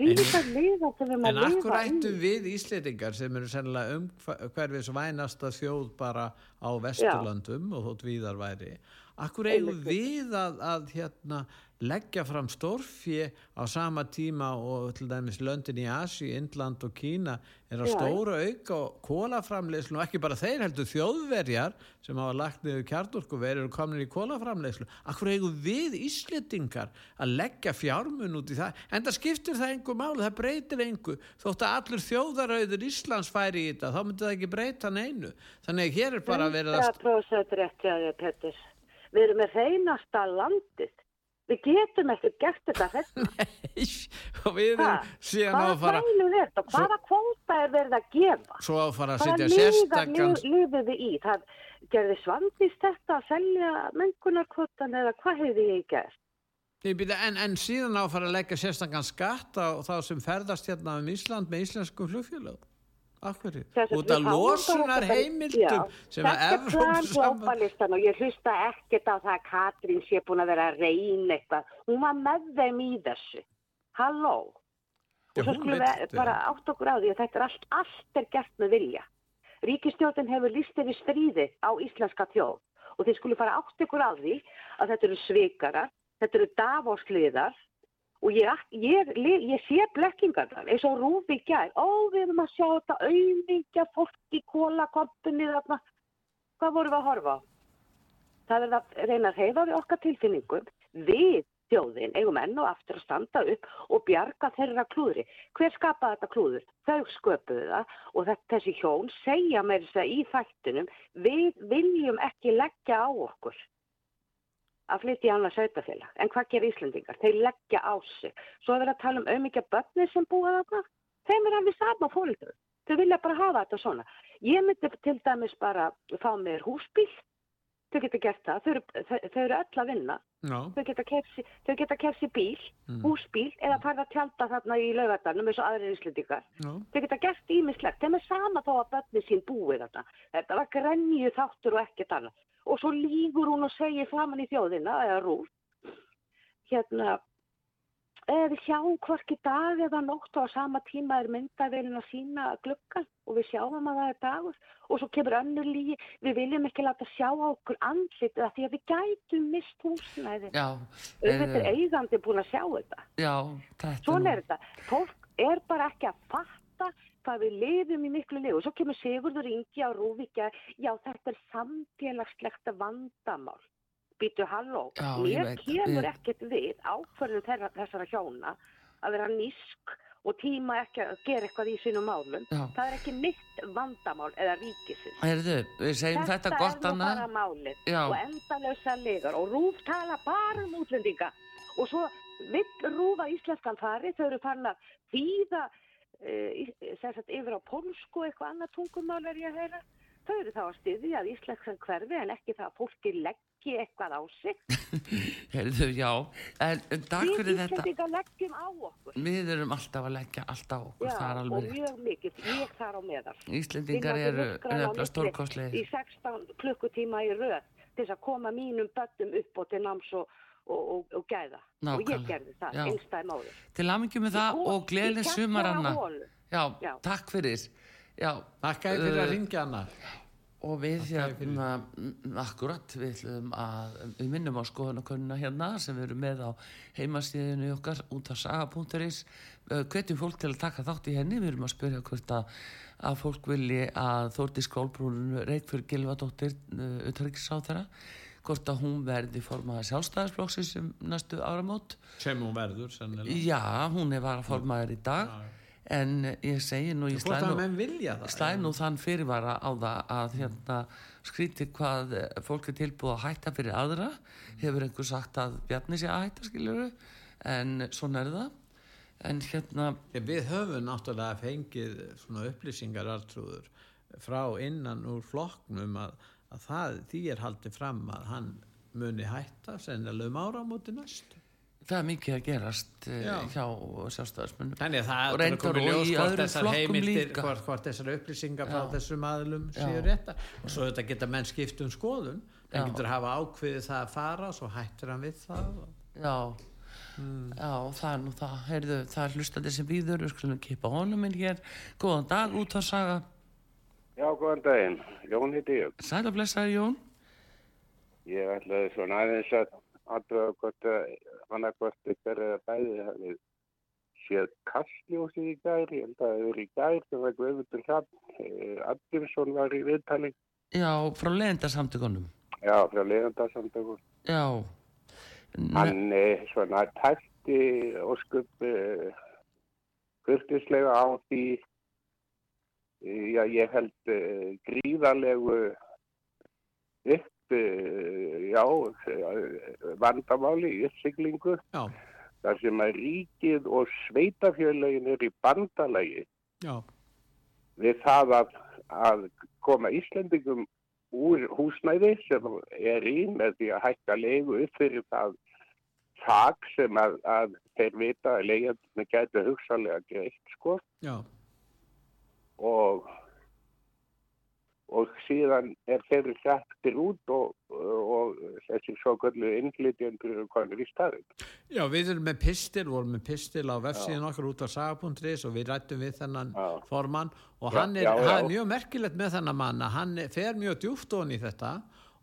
[SPEAKER 3] En
[SPEAKER 7] maður
[SPEAKER 3] akkur ættum við Íslendingar sem eru sennilega um hverfis vænasta þjóð bara á Vesturlöndum og þótt víðar væri akkur eigum við að, að hérna, leggja fram stórfje á sama tíma og til dæmis löndin í Asi, Indland og Kína er að
[SPEAKER 7] Já.
[SPEAKER 3] stóra auka kólaframleyslu og ekki bara þeir heldur þjóðverjar sem hafa lagt niður kjarnorkuverið og komin í kólaframleyslu akkur eigum við Íslendingar að leggja fjármun út í það en það skiptir það engu máli, það breytir engu þótt að allur þjóðarauður Íslands færi í þetta, þá myndi það ekki breyta neinu þannig að hér er bara verið að
[SPEAKER 7] 100% rétt hjá þér, Pettis. Við erum með reynasta landið. Við getum ekkert gert þetta hérna.
[SPEAKER 3] og við erum
[SPEAKER 7] Ha?
[SPEAKER 3] síðan á
[SPEAKER 7] Hvaða
[SPEAKER 3] að fara
[SPEAKER 7] þvælu er þetta? Hvaða kvóta er verið að gefa?
[SPEAKER 3] svo á að fara að
[SPEAKER 7] Hvaða
[SPEAKER 3] setja
[SPEAKER 7] liðar
[SPEAKER 3] sérstakann
[SPEAKER 7] lifið við í? Það gerði svandist þetta að selja mengunarkvotan eða hvað hefði ég gert?
[SPEAKER 3] Ég býta, en, en síðan á að fara að leggja sérstakann skatt á þá sem ferðast hérna um Ísland með íslenskum flugfélög
[SPEAKER 7] Að
[SPEAKER 3] út af
[SPEAKER 7] bara
[SPEAKER 3] losunar heimildum sem að
[SPEAKER 7] Þetta er glóbalistan og ég hlusta ekkert á það að Katrín sé búin að vera að reyna eitthvað. Hún var með þeim í þessu. Halló.
[SPEAKER 3] Já,
[SPEAKER 7] Og svo skulum við bara átt okkur á því að þetta er allt, allt er gert með vilja. Ríkistjóðin hefur líst yfir stríði á íslenska þjóð og þið skulum fara átt ykkur á því að þetta eru svikarar, þetta eru davosliðar og ég, ég, ég, ég sé blekkingar eins og Rúfi gær, ó við erum að sjá þetta auðvingja fólk í kólakompunni hvað vorum við að horfa á? Það er að reyna að reyfa við okkar tilfinningum, við þjóðin eigum enn og aftur að standa upp og bjarga þeirra klúðri. Hver skapaði þetta klúður? Þau sköpuðu það og þetta, þessi hjón segja með þess að í þættunum við viljum ekki leggja á okkur að flytja í annað sveitafélag. En hvað gerir Íslendingar? Þeir leggja á sig. Svo er verið að tala um auðmikið börnir sem búa þarna. Þeim er alveg sama fólkur. Þau vilja bara hafa þetta svona. Ég myndi til dæmis bara fá mér húsbíl. Þau geta gert það. Þau eru, þau, eru öll að vinna.
[SPEAKER 3] Já,
[SPEAKER 7] Þau geta kefsi, bíl,
[SPEAKER 3] Mm.
[SPEAKER 7] húsbíl eða farið að tjálta þarna í laugardarnum eins og aðrir Íslendingar.
[SPEAKER 3] já,
[SPEAKER 7] Þau geta gert ímislegt. Þeim er sama þó að börni sín búið þetta. Þetta var grenju þáttur og ekkert annað. Og svo lígur hún og segir framann í þjóðina, eða rúf, hérna, eh, við sjáum hvorki dag eða nótt og á sama tíma er myndavelin að sína gluggan og við sjáum að það er dagur og svo kemur önnur lígi, við viljum ekki láta sjá á okkur andlit eða því að við gætum mist húsnæði.
[SPEAKER 1] Já,
[SPEAKER 7] Auðvitað er
[SPEAKER 1] eh,
[SPEAKER 7] eigandi búin að sjá þetta.
[SPEAKER 1] já, þetta
[SPEAKER 7] Svona er þetta. Fólk er bara ekki að fatta hvað við lifum í miklu lifu. Svo kemur Sigurður Ingi á Rúvíkja, já þetta er samfélagslegt vandamál. Býtu halló,
[SPEAKER 1] Já,
[SPEAKER 7] mér kemur
[SPEAKER 1] ég-
[SPEAKER 7] ekkert við þeirra, þessara hjóna að vera nísk og tíma ekki að gera eitthvað í sínum málum.
[SPEAKER 1] Já.
[SPEAKER 7] Það er ekki mitt vandamál eða ríkisins.
[SPEAKER 1] Segjum þetta, gott
[SPEAKER 7] er nú
[SPEAKER 1] annað.
[SPEAKER 7] bara málið
[SPEAKER 1] Já.
[SPEAKER 7] og endalösa legar og Rúf tala bara um útlendinga og svo vill Rúfa íslenskan fari, þau eru farin að þýða uh, sagt, yfir á pólsku eitthvað annað tungumál er ég að heyra. Þau eru þá að styðja að íslenskan hverfi en ekki það að fólki leggji eitthvað á sig.
[SPEAKER 1] Heyrðu, já, en en takk
[SPEAKER 7] Við
[SPEAKER 1] fyrir þetta.
[SPEAKER 7] íslendinga leggjum á okkur.
[SPEAKER 1] Við erum alltaf að leggja alltaf á okkur,
[SPEAKER 7] Já,
[SPEAKER 1] það er
[SPEAKER 7] og
[SPEAKER 1] alveg rétt.
[SPEAKER 7] mjög mikið, ég þar á meðal.
[SPEAKER 1] Íslendingar eru nefnilega
[SPEAKER 7] milli
[SPEAKER 1] stórkostlegir.
[SPEAKER 7] Í 16 klukkutíma í röð til þess að koma mínum böttum upp og til náms og, og, og, og gæða. Og
[SPEAKER 1] Nákvæmlega.
[SPEAKER 7] ég gerði það,
[SPEAKER 1] Já.
[SPEAKER 7] einstæði máli.
[SPEAKER 1] Til aðmyggjum með það og gleðileg sumar, Anna. Já,
[SPEAKER 7] Já.
[SPEAKER 1] takk fyrir. Já,
[SPEAKER 3] Þakka þér fyrir að
[SPEAKER 1] eh,
[SPEAKER 3] ringja annar
[SPEAKER 1] Og við hérna, mm, akkurat, við ætlum að, við minnum á skoðanakönnuna hérna sem við erum með á heimastíðinu okkar út af saga.is. Hvetjum fólk til að taka þátt í henni, við erum að spyrja hvort að, að fólk vilji að Þórti Skólbrún Reykjörg Gilvadóttir, utryggisáð þeirra, hvort að hún verði formaða sjálfstæðisflokksins um næstu áramót.
[SPEAKER 3] sem hún verður sennilega.
[SPEAKER 1] Já, hún er var formaður í dag, en ég segi nú, ég slæði nú slæði nú þann fyrirvara á það að hérna skríti hvað eh, fólk er tilbúið að hætta fyrir aðra. Hefur einhver sagt að Bjarni sé að hætta skiljuru en svona er það. En hérna,
[SPEAKER 3] Ég, við höfum náttúrulega fengið svona upplýsingar artrúður frá innan úr flokknum að, að það, því er haldið fram að hann muni hætta sennilega um áramóti næst.
[SPEAKER 1] Það er mikið að gerast eh,
[SPEAKER 3] Já.
[SPEAKER 1] hjá sjálfstæðismönnum.
[SPEAKER 3] Þannig að það
[SPEAKER 1] Og
[SPEAKER 3] er komið
[SPEAKER 1] og
[SPEAKER 3] ljós hvort þessar heimildir, hvort, hvort þessar upplýsingar frá
[SPEAKER 1] Já.
[SPEAKER 3] þessum aðlum séu rétta og svo þetta geta menn skipt um skoðun. En getur hafa ákveðið það að fara svo hættir hann við það og
[SPEAKER 1] já, Já, það er nú það, heyrðu, það er hlustandi sem býður, við skulum kipa honum inn hér. Góðan dag, út að saga.
[SPEAKER 8] Já, góðan daginn. Jón heiti ég.
[SPEAKER 1] Sæla blessaði Jón.
[SPEAKER 8] Ég ætlaði svona aðeins að aðdraða hvort að hann að hvort ykkur eða bæði hafið séð kastljósið í gær. Ég held að það hefur í gær sem var Guðmundur Hrafn. Addinsson var í viðtali.
[SPEAKER 1] Já, frá leyendarsamtökunum.
[SPEAKER 8] Já, frá leiðandarsamtökum.
[SPEAKER 1] Já.
[SPEAKER 8] Hann eh, svona tætti óskup uh, kurtislega á því eh, já, ég held uh, gríðarlegu upp uh, já, uh, vandamáli í uppsiglingu
[SPEAKER 3] Já,
[SPEAKER 8] þar sem að ríkið og sveitafjörlegin er í bandalagi
[SPEAKER 3] já,
[SPEAKER 8] við það að, að koma Íslendingum úr húsnæði sem er í með því að hækka leigu upp fyrir það þak sem að, að þeir vita að leigjandina gæti hugsalega greitt sko.
[SPEAKER 3] Já,
[SPEAKER 8] og og síðan er þeirri sættir út og, og þessi svo kallu innflytjendur eru konur í staðin.
[SPEAKER 3] já, við erum með pistil, vorum með pistil á vefsíðan okkar út á saga.is og við rættum við þennan
[SPEAKER 8] Já.
[SPEAKER 3] formann og hann er,
[SPEAKER 8] já, já.
[SPEAKER 3] það er mjög merkilegt með þennan mann að hann fer mjög djúft ofan í þetta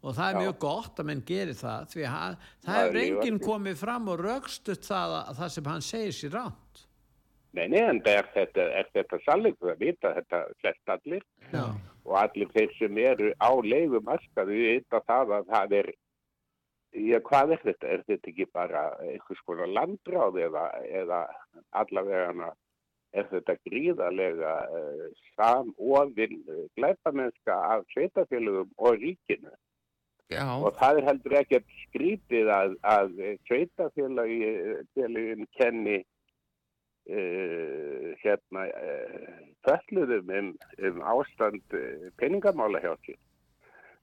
[SPEAKER 3] og það er
[SPEAKER 8] Já.
[SPEAKER 3] mjög gott að menn gerir það því að hann- það hefur enginn komið fram og rögstutt það, að, það sem hann segir sér ránt
[SPEAKER 8] Nei, nei, en það er þetta, er þetta sannleikt að vita þetta flest allir
[SPEAKER 3] Já,
[SPEAKER 8] og allir þeir sem eru á leigum askaðu vita það að það er Já, hvað er þetta? Er þetta ekki bara einhvers konar landráð eða, eða allavega er þetta gríðarlega uh, samofinn uh, glæpamennska af sveitafélögum og ríkinu?
[SPEAKER 1] Já,
[SPEAKER 8] Og það er heldur ekkert skrítið að, að sveitafélagin kenni uh, hérna uh, fölluðum um, um ástand uh, peningamála hjá sér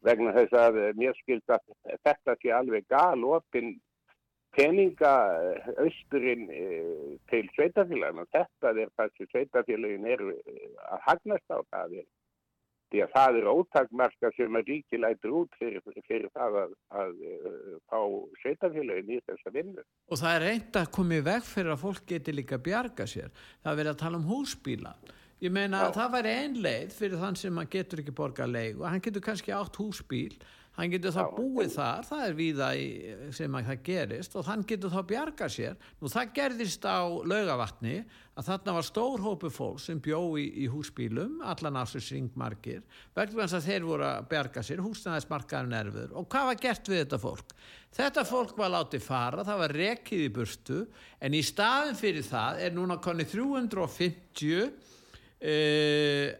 [SPEAKER 8] vegna þess að eh, mér skilt að þetta sé alveg galopin peninga eh, austurinn eh, til sveitafélagina. Þetta er það sem sveitafélagin eh, að hagnast á það er. Því að það er ótakmarka sem að ríki lætur út fyrir, fyrir það að, að eh, fá sveitafélagin í þessa vinnu.
[SPEAKER 3] og það er reynd að koma í veg fyrir að fólk geti líka bjarga sér. Það er verið að tala um húsbíla ég meina að það væri ein leið fyrir þann sem hann getur ekki borga leið og hann getur kannski átt húsbíl hann getur þá búið þar, það er í, sem að það gerist og hann getur þá bjarga sér. Nú það gerðist á laugavatni að þarna var stór hópu fólk sem bjó í, í húsbílum allan sér syngmarkir vegna þess að þeir voru að bjarga sér húsnæðismarkaðin erfiður. Og hvað var gert við þetta fólk? Þetta fólk var látið fara það var rekið í burtu en í staðin fyrir það er núna konni 350 uh,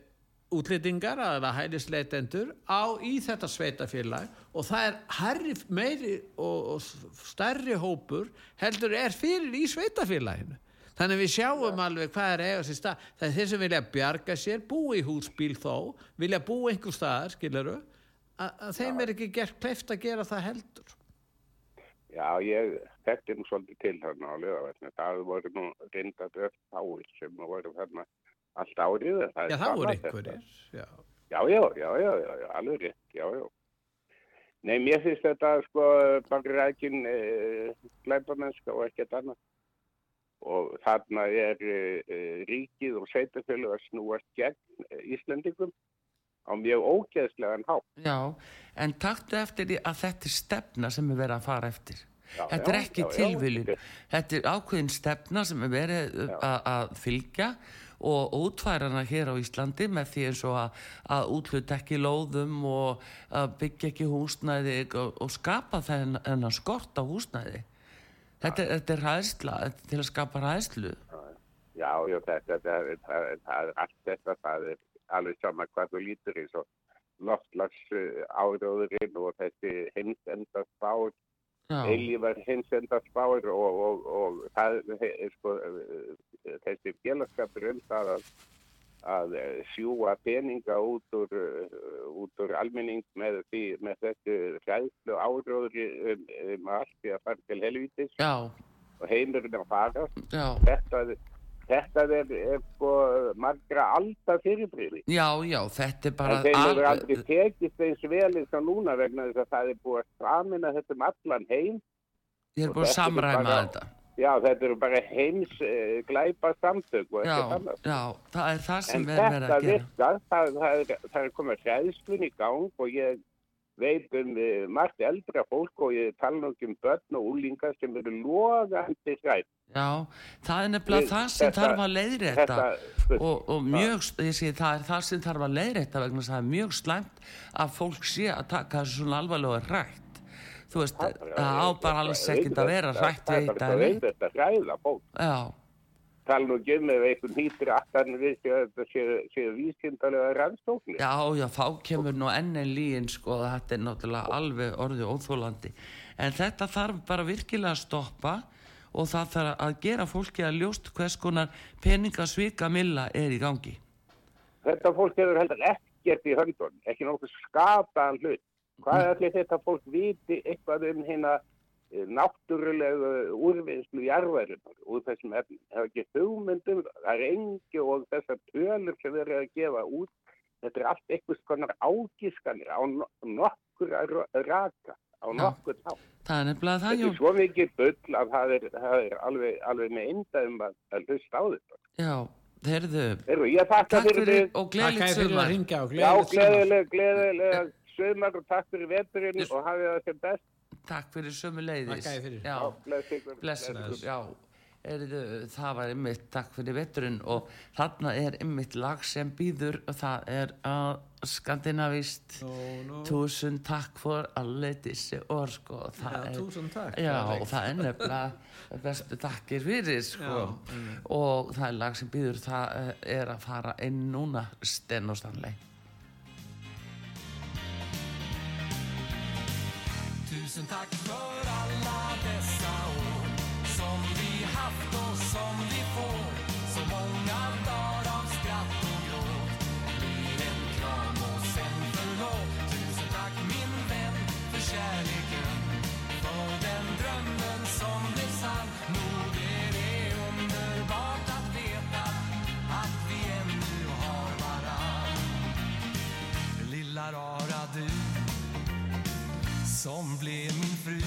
[SPEAKER 3] útlýtingar eða hælisleitendur á í þetta sveitafélag og það er herri, meiri og, og stærri hópur heldur er fyrir í sveitafélaginu þannig við sjáum alveg hvað er eiga sér stað. Það er þeir sem vilja bjarga sér búa í húsbíl þó vilja búa einhver staðar skiluru að, að þeim er ekki gert kleift að gera það heldur.
[SPEAKER 8] Já, ég þekkti nú svolítið til þarna á lögavætni. Það voru nú reyndat öll áir sem voru þarna allt árið. Það er
[SPEAKER 3] já það voru einhverjir já.
[SPEAKER 8] Já, já, já, já, já, alveg rétt, já, já. Nei, mér finnst þetta sko bara rækin e, glæpamennska og ekkert annað. Og þarna er e, ríkið og sveitafjölu að snúast gegn e, Íslendingum á mjög ógeðslegan hátt.
[SPEAKER 1] já, en taktu eftir því að þetta er stefna sem er verið að fara eftir.
[SPEAKER 8] Já,
[SPEAKER 1] Þetta er ekki tilviljun.
[SPEAKER 8] þetta
[SPEAKER 1] er ákveðin stefna sem er uh, að að fylgja og útfæra hana hér á Íslandi með því eins og að, að útluta ekki lóðum og að byggja ekki húsnæði og, og skapa þennan skort á húsnæði. Þetta, þetta er ræðsla til að skapa ræðslu.
[SPEAKER 8] Já, já, þetta, þetta, það, það er allt þetta, það er alveg sama hvað þú lítur eins og loftlags áróðurinn og þessi hinsenda spár,
[SPEAKER 1] Já,
[SPEAKER 8] eilívar hinsenda spár og, og, og það er sko eh, þessi félagskapur um það að, að sjúa peninga út úr, eh, út úr almenning með, því, með þessi ræðslu áróðuri um, um allt því að fara til helvítis
[SPEAKER 1] já,
[SPEAKER 8] og heimurinn að fara.
[SPEAKER 1] Já,
[SPEAKER 8] þetta, þetta er, er sko margra alltaf fyrirbreyði.
[SPEAKER 1] já, já, þetta er bara...
[SPEAKER 8] En þeim hefur
[SPEAKER 1] al-
[SPEAKER 8] aldrei tekist eins vel eins og núna vegna þess að það er búið að framina þetta um allan heim.
[SPEAKER 1] Ég er
[SPEAKER 8] og
[SPEAKER 1] búin að
[SPEAKER 8] þetta er
[SPEAKER 1] samræma
[SPEAKER 8] bara-
[SPEAKER 1] þetta.
[SPEAKER 8] já, þetta eru bara heims uh, glæpa samtök og ekkert annað.
[SPEAKER 1] já, það er það
[SPEAKER 8] En
[SPEAKER 1] sem er
[SPEAKER 8] þetta
[SPEAKER 1] að gera
[SPEAKER 8] virkar, það, það, er, það er komið hræðslun í gang og ég veit um margt eldra fólk og ég tala nú ekki um börn og úlingar sem eru logandi hræð.
[SPEAKER 1] Já, það er nefnilega það sem
[SPEAKER 8] þetta-
[SPEAKER 1] þarf að leiðrétta
[SPEAKER 8] Þetta,
[SPEAKER 1] og, og mjög, ég segi það er það sem þarf að leiðrétta vegna það er mjög slæmt að fólk sé að taka þessu svona alvarlega rætt þú veist, það á bara alls ekkert að vera rætt
[SPEAKER 8] Það
[SPEAKER 1] við
[SPEAKER 8] er
[SPEAKER 1] eitt
[SPEAKER 8] bara
[SPEAKER 1] að
[SPEAKER 8] veit þetta hræða fólk.
[SPEAKER 1] Já,
[SPEAKER 8] Tala nú ekki um ef einhvern hýttir aftan við þetta séu, séu vísindalega rannsóknir.
[SPEAKER 1] já, já, þá kemur nú enn en líin sko, þetta er náttúrulega alveg orðið óþólandi en þetta þarf bara virkilega að stoppa og það þarf að gera fólki að ljóst hvers konar peningasvika milla er í gangi
[SPEAKER 8] Þetta fólk hefur heldur ekkert í höndun, ekki nokkuð skapaðan hlut. Hvað er allir þetta fólk viti eitthvað um hérna náttúrulegu úrvinnslu jarðværunar úr þessum efnum? Það er ekki hugmyndum, það er engi og þessar tölur sem verið að gefa út, þetta er allt eitthvað konar ágískanir á no- nokkur að raka, á nokkur þá.
[SPEAKER 1] það er nefnilega það,
[SPEAKER 8] Þetta
[SPEAKER 1] Jón
[SPEAKER 8] er svo mikið bull að það er, það er alveg, alveg með eindaðum að, að hlusta á þetta.
[SPEAKER 1] Já, heyrðu,
[SPEAKER 8] Heyrðu, ég þakka fyrir þig.
[SPEAKER 1] og gleðilegt
[SPEAKER 3] og
[SPEAKER 8] Já, gleðileg, gleðilega sömar og takk fyrir veturinn og hafið það sem best.
[SPEAKER 1] Takk fyrir sömu leiðis
[SPEAKER 3] þér fyrir.
[SPEAKER 1] Já,
[SPEAKER 8] bless ykkur.
[SPEAKER 1] bless ykkur, já Eriðu, það var einmitt takk fyrir veturinn og þarna er einmitt lag sem býður og það er að skandinavist
[SPEAKER 3] Nú, nú.
[SPEAKER 1] túsund takk for alle þessi orð sko það
[SPEAKER 3] Já,
[SPEAKER 1] er,
[SPEAKER 3] túsund takk.
[SPEAKER 1] já, og það er nefnilega bestu takkir fyrir sko
[SPEAKER 3] Já, einmitt.
[SPEAKER 1] og það er lag sem býður það eh, er að fara inn núna stenn og stanley
[SPEAKER 4] Tusen tack för allt! Som blev min fru.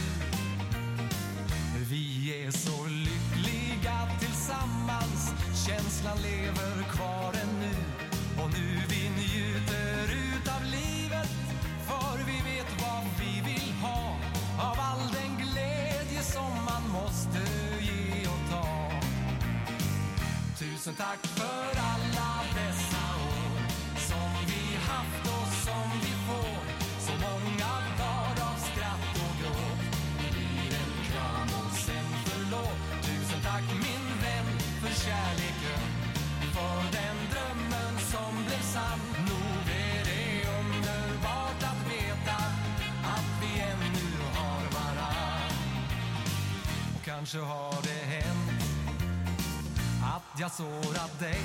[SPEAKER 4] Vi är så lyckliga tillsammans, känslan lever kvar ännu. Och nu vi njuter utav livet, för vi vet vad vi vill ha. Av all den glädje som man måste ge och ta. Tusen tack för alla kanske har det hänt att jag sårat dig.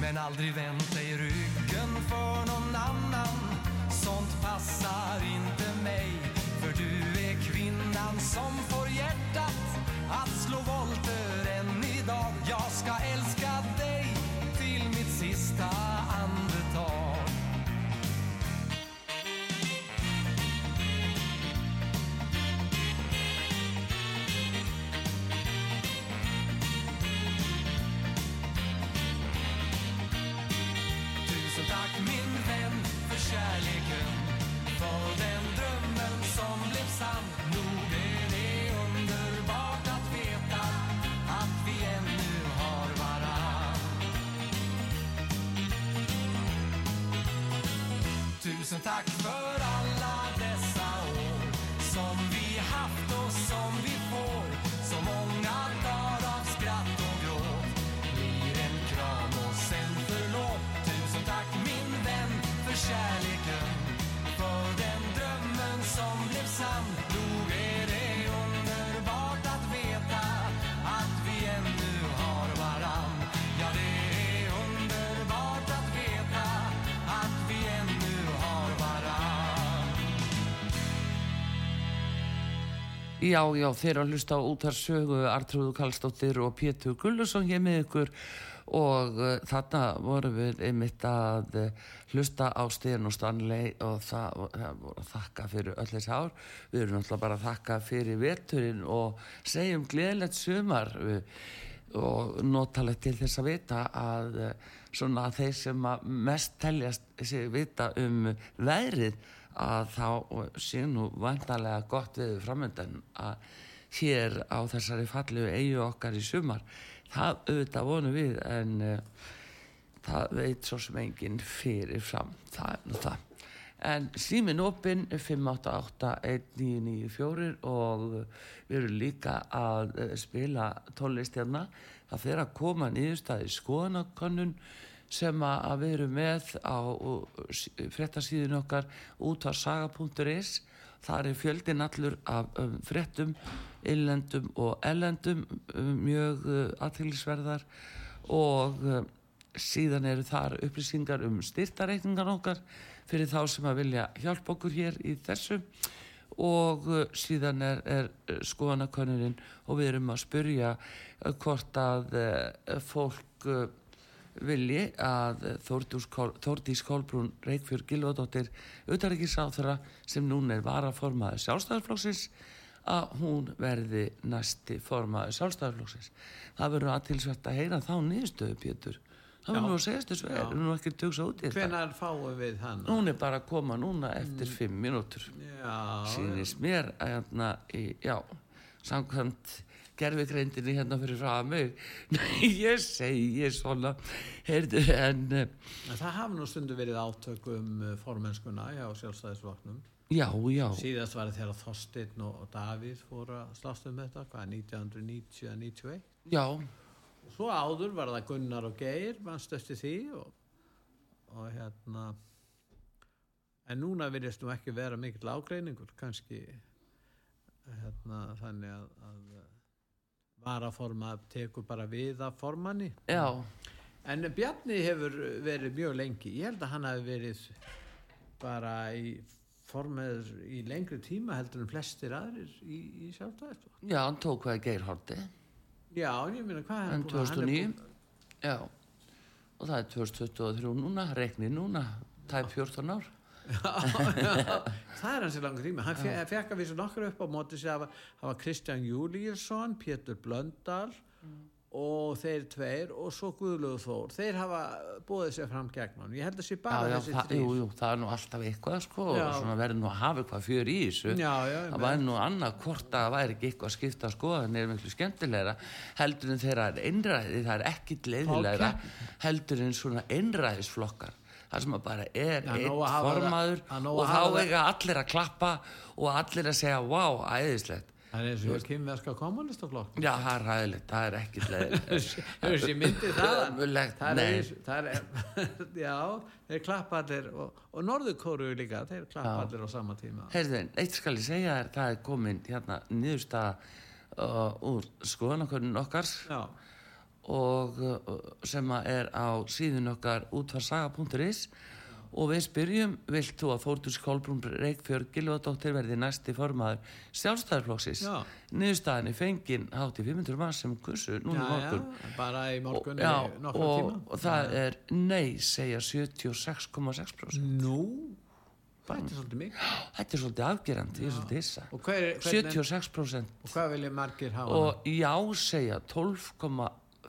[SPEAKER 4] Men aldrig vänt dig ryggen för någon annan. Sånt passar inte mig För du är kvinnan som får hjärtat att slå volter än idag. Jag ska älska są takie
[SPEAKER 1] Já, já, þeir að hlusta á útarsögu Artrúðu Kallstóttir og Pétur Gullusson hér með ykkur. Og uh, þarna vorum við einmitt að uh, hlusta á Stíðan og Stanley og það, það voru að þakka fyrir öll þessi ár. Við erum náttúrulega bara að þakka fyrir veturinn og segjum gleðilegt sumar uh, og notalegt til þess að vita að uh, svona þeir sem að mest teljast vita um veðrið að þá sé nú vantarlega gott við framöndan að hér á þessari fallegu eigu okkar í sumar. Það auðvitað vonum við en uh, það veit svo sem enginn fyrir fram það er nú það. En símin opinn 588-1994 og við erum líka að eh, spila tónlist hérna. Það fer að koma nýðustæði skoðanakönnun sem að við erum með á fréttasíðin okkar út á saga.is það er fjöldin allur af um, fréttum illendum og ellendum um, mjög uh, aðtýrlisverðar og uh, síðan eru þar upplýsingar um styrtareikningar okkar fyrir þá sem að vilja hjálpa okkur hér í þessu. Og uh, síðan er, er uh, skoðanakönnurinn og við erum að spyrja uh, hvort að fólk vilji að Þórdís, Kol, Þórdís Kolbrún Reykjörg Gilvadóttir utaríkisáþara sem núna er varaformaður sjálfstæðarflóksins að hún verði næsti formaður sjálfstæðarflóksins það verður aðtilsvært að heyra þá nýðstöðu Pétur. Það verður nú að segja þessu verður nú ekki tugsa út í þetta?
[SPEAKER 3] Hvenær fáum við hann?
[SPEAKER 1] hún er bara að koma núna eftir fimm mínútur
[SPEAKER 3] Já,
[SPEAKER 1] sýnist mér að hérna í, já, samkvæmt gerfigreindinni hérna fyrir Nei, ég segi svona heyrðu, en eh,
[SPEAKER 3] það hafa nú stundu verið átök um uh, formennskuna hjá sjálfstæðisvoknum.
[SPEAKER 1] já, já
[SPEAKER 3] Síðast var þegar Þorsteinn og, og Davíð fóru að slást um þetta, hvað, 1990-91.
[SPEAKER 1] já,
[SPEAKER 3] Svo áður var það Gunnar og Geir, mannst eftir því og, og hérna, en núna virðist nú ekki vera mikill ágreiningur, kannski hérna, þannig að, að varaforma tekur bara við af formanni.
[SPEAKER 1] já
[SPEAKER 3] En Bjarni hefur verið mjög lengi. Ég held að hann hafi verið bara í formaður í lengri tíma heldur en flestir aðrir í, í sjálfstæðist.
[SPEAKER 1] já, hann tók hvað Geir horti
[SPEAKER 3] Já, ég meina hvað
[SPEAKER 1] en
[SPEAKER 3] að- hann er
[SPEAKER 1] 2009
[SPEAKER 3] búinn-
[SPEAKER 1] já og það er 2023 núna, rekni núna tæp 14 ár
[SPEAKER 3] það er hans í langur tíma hann fe fekk að vísa nokkur upp á móti það var, það Kristján Júlíusson Pétur Blöndal og þeir tveir og svo Guðlögu Þór. Þeir hafa búið sér fram gegn hann ég held að sé
[SPEAKER 1] já,
[SPEAKER 3] bara
[SPEAKER 1] já,
[SPEAKER 3] þessi
[SPEAKER 1] það,
[SPEAKER 3] þrýr
[SPEAKER 1] jú, jú, það er nú alltaf eitthvað sko, verður nú að hafa eitthvað fjör í þessu.
[SPEAKER 3] Já, já,
[SPEAKER 1] það væri nú annað hvort að það væri ekki eitthvað að skipta skoðan er miklu skemmtilegra heldur en þeirra er einræði það er ekki leiðilegra heldur en svona einræðisflokkar það sem að bara er
[SPEAKER 3] að það-
[SPEAKER 1] formaður
[SPEAKER 3] að nóg
[SPEAKER 1] og
[SPEAKER 3] að
[SPEAKER 1] þá eiga allir að klappa og allir að segja wow, æðislegt.
[SPEAKER 3] Það er eins og kynverska kommunistaflokk
[SPEAKER 1] já, það er hæðilegt, það er ekki leiðilegt
[SPEAKER 3] hefur þessi myndið það það er, það er já, þeir klappa allir og, og norðurkóru líka, þeir klappa
[SPEAKER 1] Já.
[SPEAKER 3] allir á sama tíma.
[SPEAKER 1] Heyrðin, eitt skal ég segja þér, það er komin hérna niðurstaða uh, úr skoðanakönnun okkar.
[SPEAKER 3] Já,
[SPEAKER 1] og sem er á síðun okkar útvarsaga.is og við spyrjum, vilt þú að Þórtus Kolbrún Reykjörg Gilvadóttir verði næsti formaður sjálfstæðarflokksins
[SPEAKER 3] Já.
[SPEAKER 1] niðurstaðan er fengin hátt í 500 mann sem kursu núna
[SPEAKER 3] já,
[SPEAKER 1] morgun.
[SPEAKER 3] já, bara í morgun
[SPEAKER 1] já,
[SPEAKER 3] í nokkra
[SPEAKER 1] og,
[SPEAKER 3] tíma.
[SPEAKER 1] og það er nei segja 76,6%
[SPEAKER 3] nú, það er svolítið mikið.
[SPEAKER 1] Þetta er svolítið afgerandi, ég er svolítið hissa.
[SPEAKER 3] Og, hver, hvernig,
[SPEAKER 1] 76%
[SPEAKER 3] og hvað vilja margir hafa?
[SPEAKER 1] Og já segja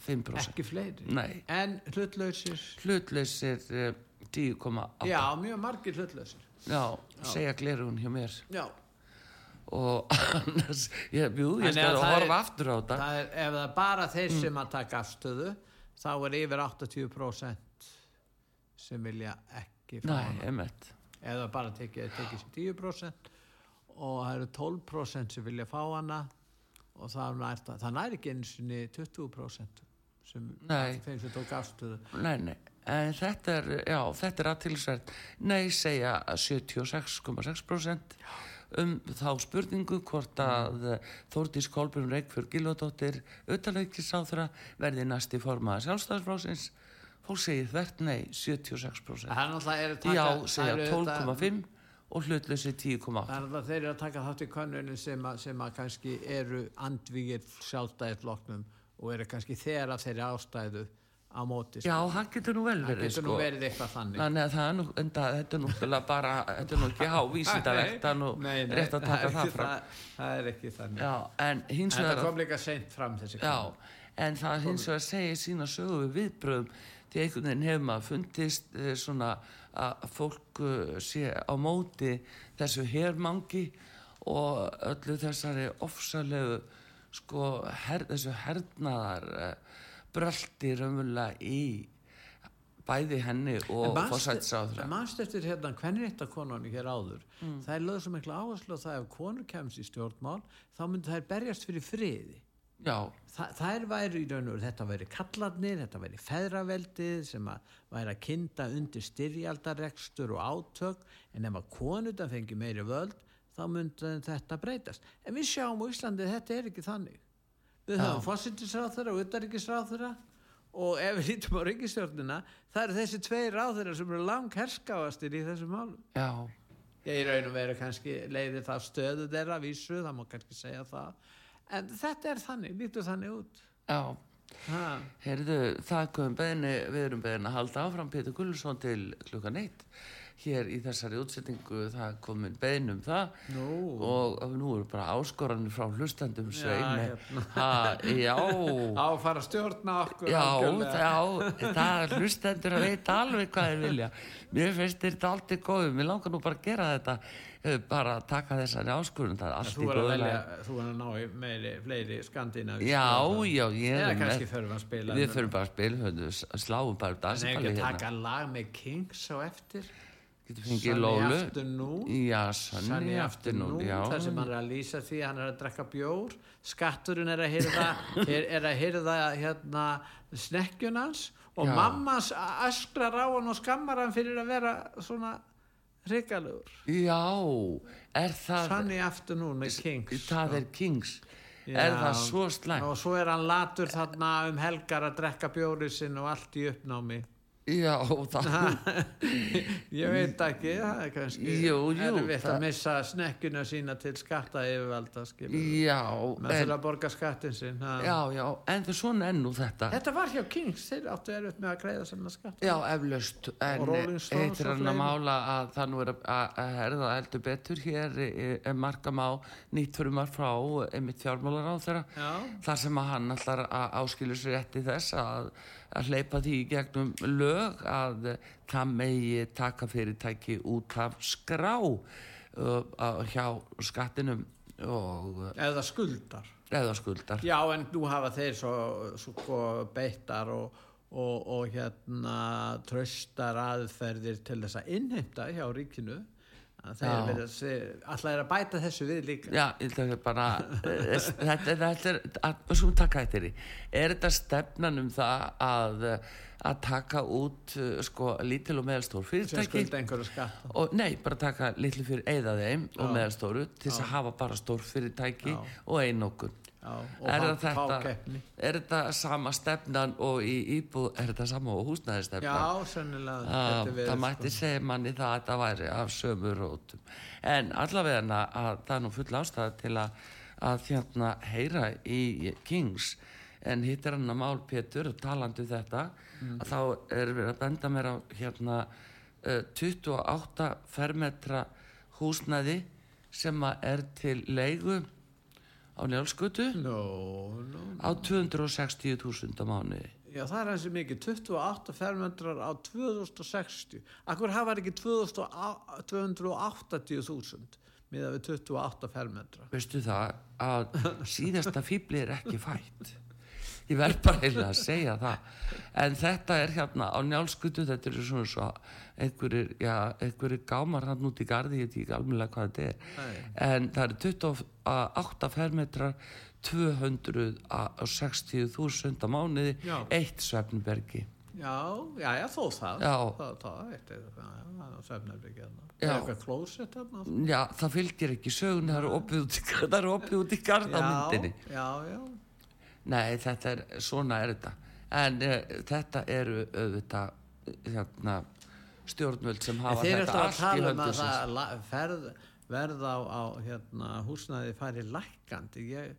[SPEAKER 1] 12,5%
[SPEAKER 3] ekki fleiri.
[SPEAKER 1] Nei.
[SPEAKER 3] en hlutlausir.
[SPEAKER 1] Hlutleysir uh, 10,8
[SPEAKER 3] já, mjög margir hlutlausir.
[SPEAKER 1] Já, segja glerun hjá mér.
[SPEAKER 3] Já,
[SPEAKER 1] og annars, ég, jú, ég skal
[SPEAKER 3] það
[SPEAKER 1] horfa aftur á þetta.
[SPEAKER 3] það ef það er bara þeir sem að taka afstöðu þá er yfir 80% sem vilja ekki fá hana.
[SPEAKER 1] emmett
[SPEAKER 3] eða bara tekið, sér 10% og það eru 12% sem vilja fá hana og það nær, það nær ekki einu sinni 20% sem þeim sem tók afstöðu.
[SPEAKER 1] Nei, nei, en þetta er, já, þetta er aðtilsvært Nei, segja 76,6% um þá spurningu hvort að. Þórdís Kolbrun Reykjörg Gilvadóttir auðvitaðleikisáþra verði næsti formaða sjálfstæðsflósins fólk segir þvert nei, 76%
[SPEAKER 3] það er náttúrulega er að taka
[SPEAKER 1] Já, segja
[SPEAKER 3] eru þetta-
[SPEAKER 1] 12,5 og hlutlösi 10,8
[SPEAKER 3] Það er alltaf þeir eru að taka þátt í könnunum sem, að- sem að kannski eru andvígir sjálfstæðisflokknum og eru kannski þegar af þeirri ástæðu á móti
[SPEAKER 1] Já, það getur nú vel verið
[SPEAKER 3] getur
[SPEAKER 1] sko.
[SPEAKER 3] nú verið eitthvað þannig
[SPEAKER 1] að það er nú, enda, þetta er nú bara, þetta er nú ekki hávísindavegt, það er nú rétt að taka það fram.
[SPEAKER 3] það, það er ekki þannig
[SPEAKER 1] Já, en
[SPEAKER 3] en það kom líka seint fram þessi
[SPEAKER 1] já, en það hins vegar segir sína sögu við viðbröðum því einhvern veginn hefur maður fundist eh, svona að fólk eh, sé á móti þessu hermangi og öllu þessari ofsalegu sko, her, þessu hernaðar uh, bröldi raunverulega í bæði henni og fórsætsáður
[SPEAKER 3] mannst eftir hérna hvernig þetta konunni hér áður? Það er lögð svo mikla áherslu á það ef konur kemst í stjórnmál þá myndi þær berjast fyrir friði.
[SPEAKER 1] Já,
[SPEAKER 3] Þa, þær væri í raun og þetta væri kallarnir, þetta væri feðraveldið sem að væri að kynda undir styrjaldarekstur og átök en ef að konutan fengi meiri völd þá myndi þetta breytast. En við sjáum á Íslandi að þetta er ekki þannig. Við
[SPEAKER 1] Já.
[SPEAKER 3] höfum fósittisráþurra og utanríkisráþurra og ef við lítum á ríkistjórnina það eru þessi tveir ráþurra sem eru lang herskáastir í þessum málum.
[SPEAKER 1] já,
[SPEAKER 3] Ég raun og veru kannski leiði það stöðu þeirra vísu, það má kannski segja það. En þetta er þannig, lítur þannig út.
[SPEAKER 1] já.
[SPEAKER 3] Ha.
[SPEAKER 1] Heyrðu, það komum beðinni, við erum beðinni að halda áfram Pétur Gullusson til klukkan eitt. Hér í þessari útsetningu það komin beðin um það
[SPEAKER 3] Nú.
[SPEAKER 1] og nú eru bara áskoranir frá hlustandum sveimi.
[SPEAKER 3] hérna.
[SPEAKER 1] Ha, já,
[SPEAKER 3] á að fara stjórna okkur
[SPEAKER 1] já, já, það er hlustendur að veita alveg hvað þeir vilja. Mér finnst þetta aldrei góðu, mér langar nú bara að gera þetta, eh, bara að taka þessari áskorun, það er allt í góðu
[SPEAKER 3] þú er að ná í meiri, fleiri skandinavísk
[SPEAKER 1] Já, já, ég er með, við fyrir bara að spila, sláum bara
[SPEAKER 3] er ekki að
[SPEAKER 1] hérna.
[SPEAKER 3] taka lag með Kings á eftir
[SPEAKER 1] Getur fengið Lólu.
[SPEAKER 3] Afternoon,
[SPEAKER 1] Afternoon já.
[SPEAKER 3] þar sem hann er að lýsa því hann er að drekka bjór skatturinn er að hyrða er, er að hyrða hérna snekkjunans og
[SPEAKER 1] Já.
[SPEAKER 3] mammas öskrar á hann og skammar hann fyrir að vera svona hrikalugur
[SPEAKER 1] Já, er það,
[SPEAKER 3] Sunny Afternoon með Kings
[SPEAKER 1] það er Kings.
[SPEAKER 3] Já.
[SPEAKER 1] Er það svo slæmt?
[SPEAKER 3] og svo er hann latur þarna um helgar að drekka bjórið sinn og allt í uppnámi
[SPEAKER 1] Já, það,
[SPEAKER 3] ég veit ekki það er kannski
[SPEAKER 1] Jú, jú,
[SPEAKER 3] erfitt
[SPEAKER 1] það-
[SPEAKER 3] að missa snekkjuna sína til skatta yfirvalda skilur
[SPEAKER 1] já,
[SPEAKER 3] með
[SPEAKER 1] en,
[SPEAKER 3] þurfa að borga skattin sinn ha.
[SPEAKER 1] já, já, en það svona er nú þetta.
[SPEAKER 3] þetta var hjá Kings þeir áttu erfitt með að greiða svona skatt
[SPEAKER 1] Já, eflaust, en heitir
[SPEAKER 3] og
[SPEAKER 1] hann að mála að það nú er að, herða heldur betur hér er markam á nýtt frumar frá einmitt fjármálar á þeirra.
[SPEAKER 3] Já.
[SPEAKER 1] þar sem að hann ætlar að áskilu sér rétti þess að, að hleypa því í gegnum lög að það megi taka fyrirtæki út af skrá uh, á- hjá skattinum og eh,
[SPEAKER 3] eða skuldar.
[SPEAKER 1] eða skuldar.
[SPEAKER 3] Já en nú hafa þeir svo, svo beittar og, og, og hérna tröstar aðferðir til þess að innheimta hjá ríkinu að þeir
[SPEAKER 1] Já.
[SPEAKER 3] verið að se- alltaf er að bæta þessu við líka
[SPEAKER 1] Já, ég ætla bara eh, þetta, þetta er, að, svo taka þetta er í er þetta stefnan um það að að taka út eh, sko lítil og meðalstór fyrirtæki og nei, bara taka litlu fyrir eða þeim og
[SPEAKER 3] Já.
[SPEAKER 1] meðalstóru til þess að hafa bara stór fyrirtæki
[SPEAKER 3] Já.
[SPEAKER 1] og
[SPEAKER 3] Já, og
[SPEAKER 1] er, það þetta, er þetta sama stefnan og í íbúð er þetta sama og húsnæðistefnan
[SPEAKER 3] já, sennilega
[SPEAKER 1] Já,
[SPEAKER 3] verið,
[SPEAKER 1] það mætti segja manni það að þetta væri af sömu rótum. En allavega að það er nú full ástæða til að, að hérna heyra í Kings. En hitt er hann að mál Pétur og talandi um þetta að þá er við að benda mér á hérna uh, 28 fermetra húsnæði sem er til leigu á njálskutu
[SPEAKER 3] no, no.
[SPEAKER 1] á 260.000 á mánuði
[SPEAKER 3] Já, það er hansi mikið, 28 fermetrar á 2060. Akkur hafa ekki 280.000 miða við 28 fermetrar.
[SPEAKER 1] veistu það að síðasta fýbli er ekki fætt ég verð bara heila að segja það en þetta er hérna á njálskutu þetta eru svona svo einhverjir, já, einhverjir gámar hann út í garði ég veit ekki alveg hvað þetta er en það eru 28 fermetrar 260.000 á mánuði
[SPEAKER 3] Já.
[SPEAKER 1] eitt svefnbergi
[SPEAKER 3] Já, já, já, þó það.
[SPEAKER 1] Já.
[SPEAKER 3] Það, það, eitt, já, já, er hérna.
[SPEAKER 1] Já.
[SPEAKER 3] Er hérna?
[SPEAKER 1] já, það fylgir ekki sögun það eru opið út í, út í garð á myndinni
[SPEAKER 3] Já, já,
[SPEAKER 1] Nei, þetta er, svona er þetta. En uh, þetta eru auðvitað hérna, stjórnvöld sem
[SPEAKER 3] En
[SPEAKER 1] hafa
[SPEAKER 3] þeir eru
[SPEAKER 1] þetta
[SPEAKER 3] að
[SPEAKER 1] allt í
[SPEAKER 3] tala um
[SPEAKER 1] höndu
[SPEAKER 3] að
[SPEAKER 1] sinns.
[SPEAKER 3] það la- ferð, verð á, á hérna, húsnæði færi lækkandi. Ég,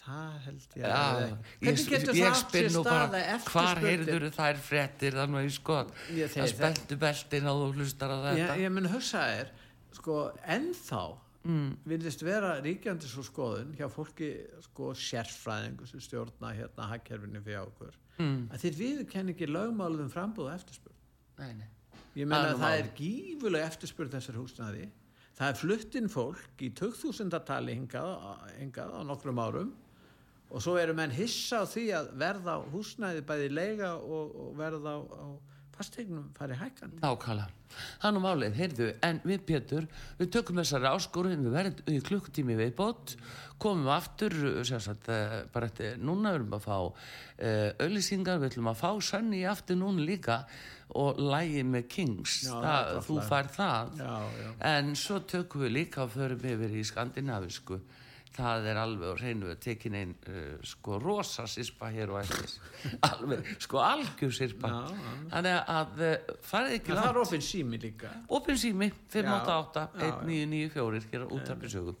[SPEAKER 3] það held ég
[SPEAKER 1] Já,
[SPEAKER 3] að-
[SPEAKER 1] ég,
[SPEAKER 3] hvernig getur það átt sér staða
[SPEAKER 1] bara hvar heyrður þær fréttir þannig skot
[SPEAKER 3] Ég- þeir-
[SPEAKER 1] að spenntu beltin á þú hlustar á þetta
[SPEAKER 3] ég, ég mun hugsa þér sko ennþá mm. virðist vera ríkjandi svo skoðun hjá fólki sko sérfræðingu sem stjórna hérna hagkerfinu fyrir okkur
[SPEAKER 1] Mm.
[SPEAKER 3] að þeir viðurkenni ekki lögmálum frambúð og eftirspurn
[SPEAKER 1] nei, nei.
[SPEAKER 3] ég meina að það
[SPEAKER 1] málið.
[SPEAKER 3] er gífuleg eftirspurn þessar húsnaði það er fluttinn fólk í 2000-tali hingað, hingað á nokkrum árum og svo eru menn hissa á því að verða á húsnæði bæði leiga og, og verða á, á fasteignum fari hækkandi.
[SPEAKER 1] Nákvæmlega. Nú málið, heyrðu, en við Pétur, við tökum þessari áskorun, við verðum í klukkutími viðbót, komum aftur, sérsagt, uh, bara eftir, núna erum við að fá uh, auðlýsingar, við ætlum að fá Sunny aftur núna líka og lægi með Kings,
[SPEAKER 3] Já,
[SPEAKER 1] það, þú fær það,
[SPEAKER 3] Já, já.
[SPEAKER 1] en svo tökum við líka og förum yfir í skandinavisku, það er alveg og reynu að tekin einn uh, sko rosa sirpa hér og eftir. Alveg, sko algjör sirpa
[SPEAKER 3] Já, já.
[SPEAKER 1] þannig að uh, farið ekki
[SPEAKER 3] það
[SPEAKER 1] langt.
[SPEAKER 3] er ofinn sími líka.
[SPEAKER 1] Opin sími, 588
[SPEAKER 3] Já, já, já.
[SPEAKER 1] 1994 hér á útarpi sögum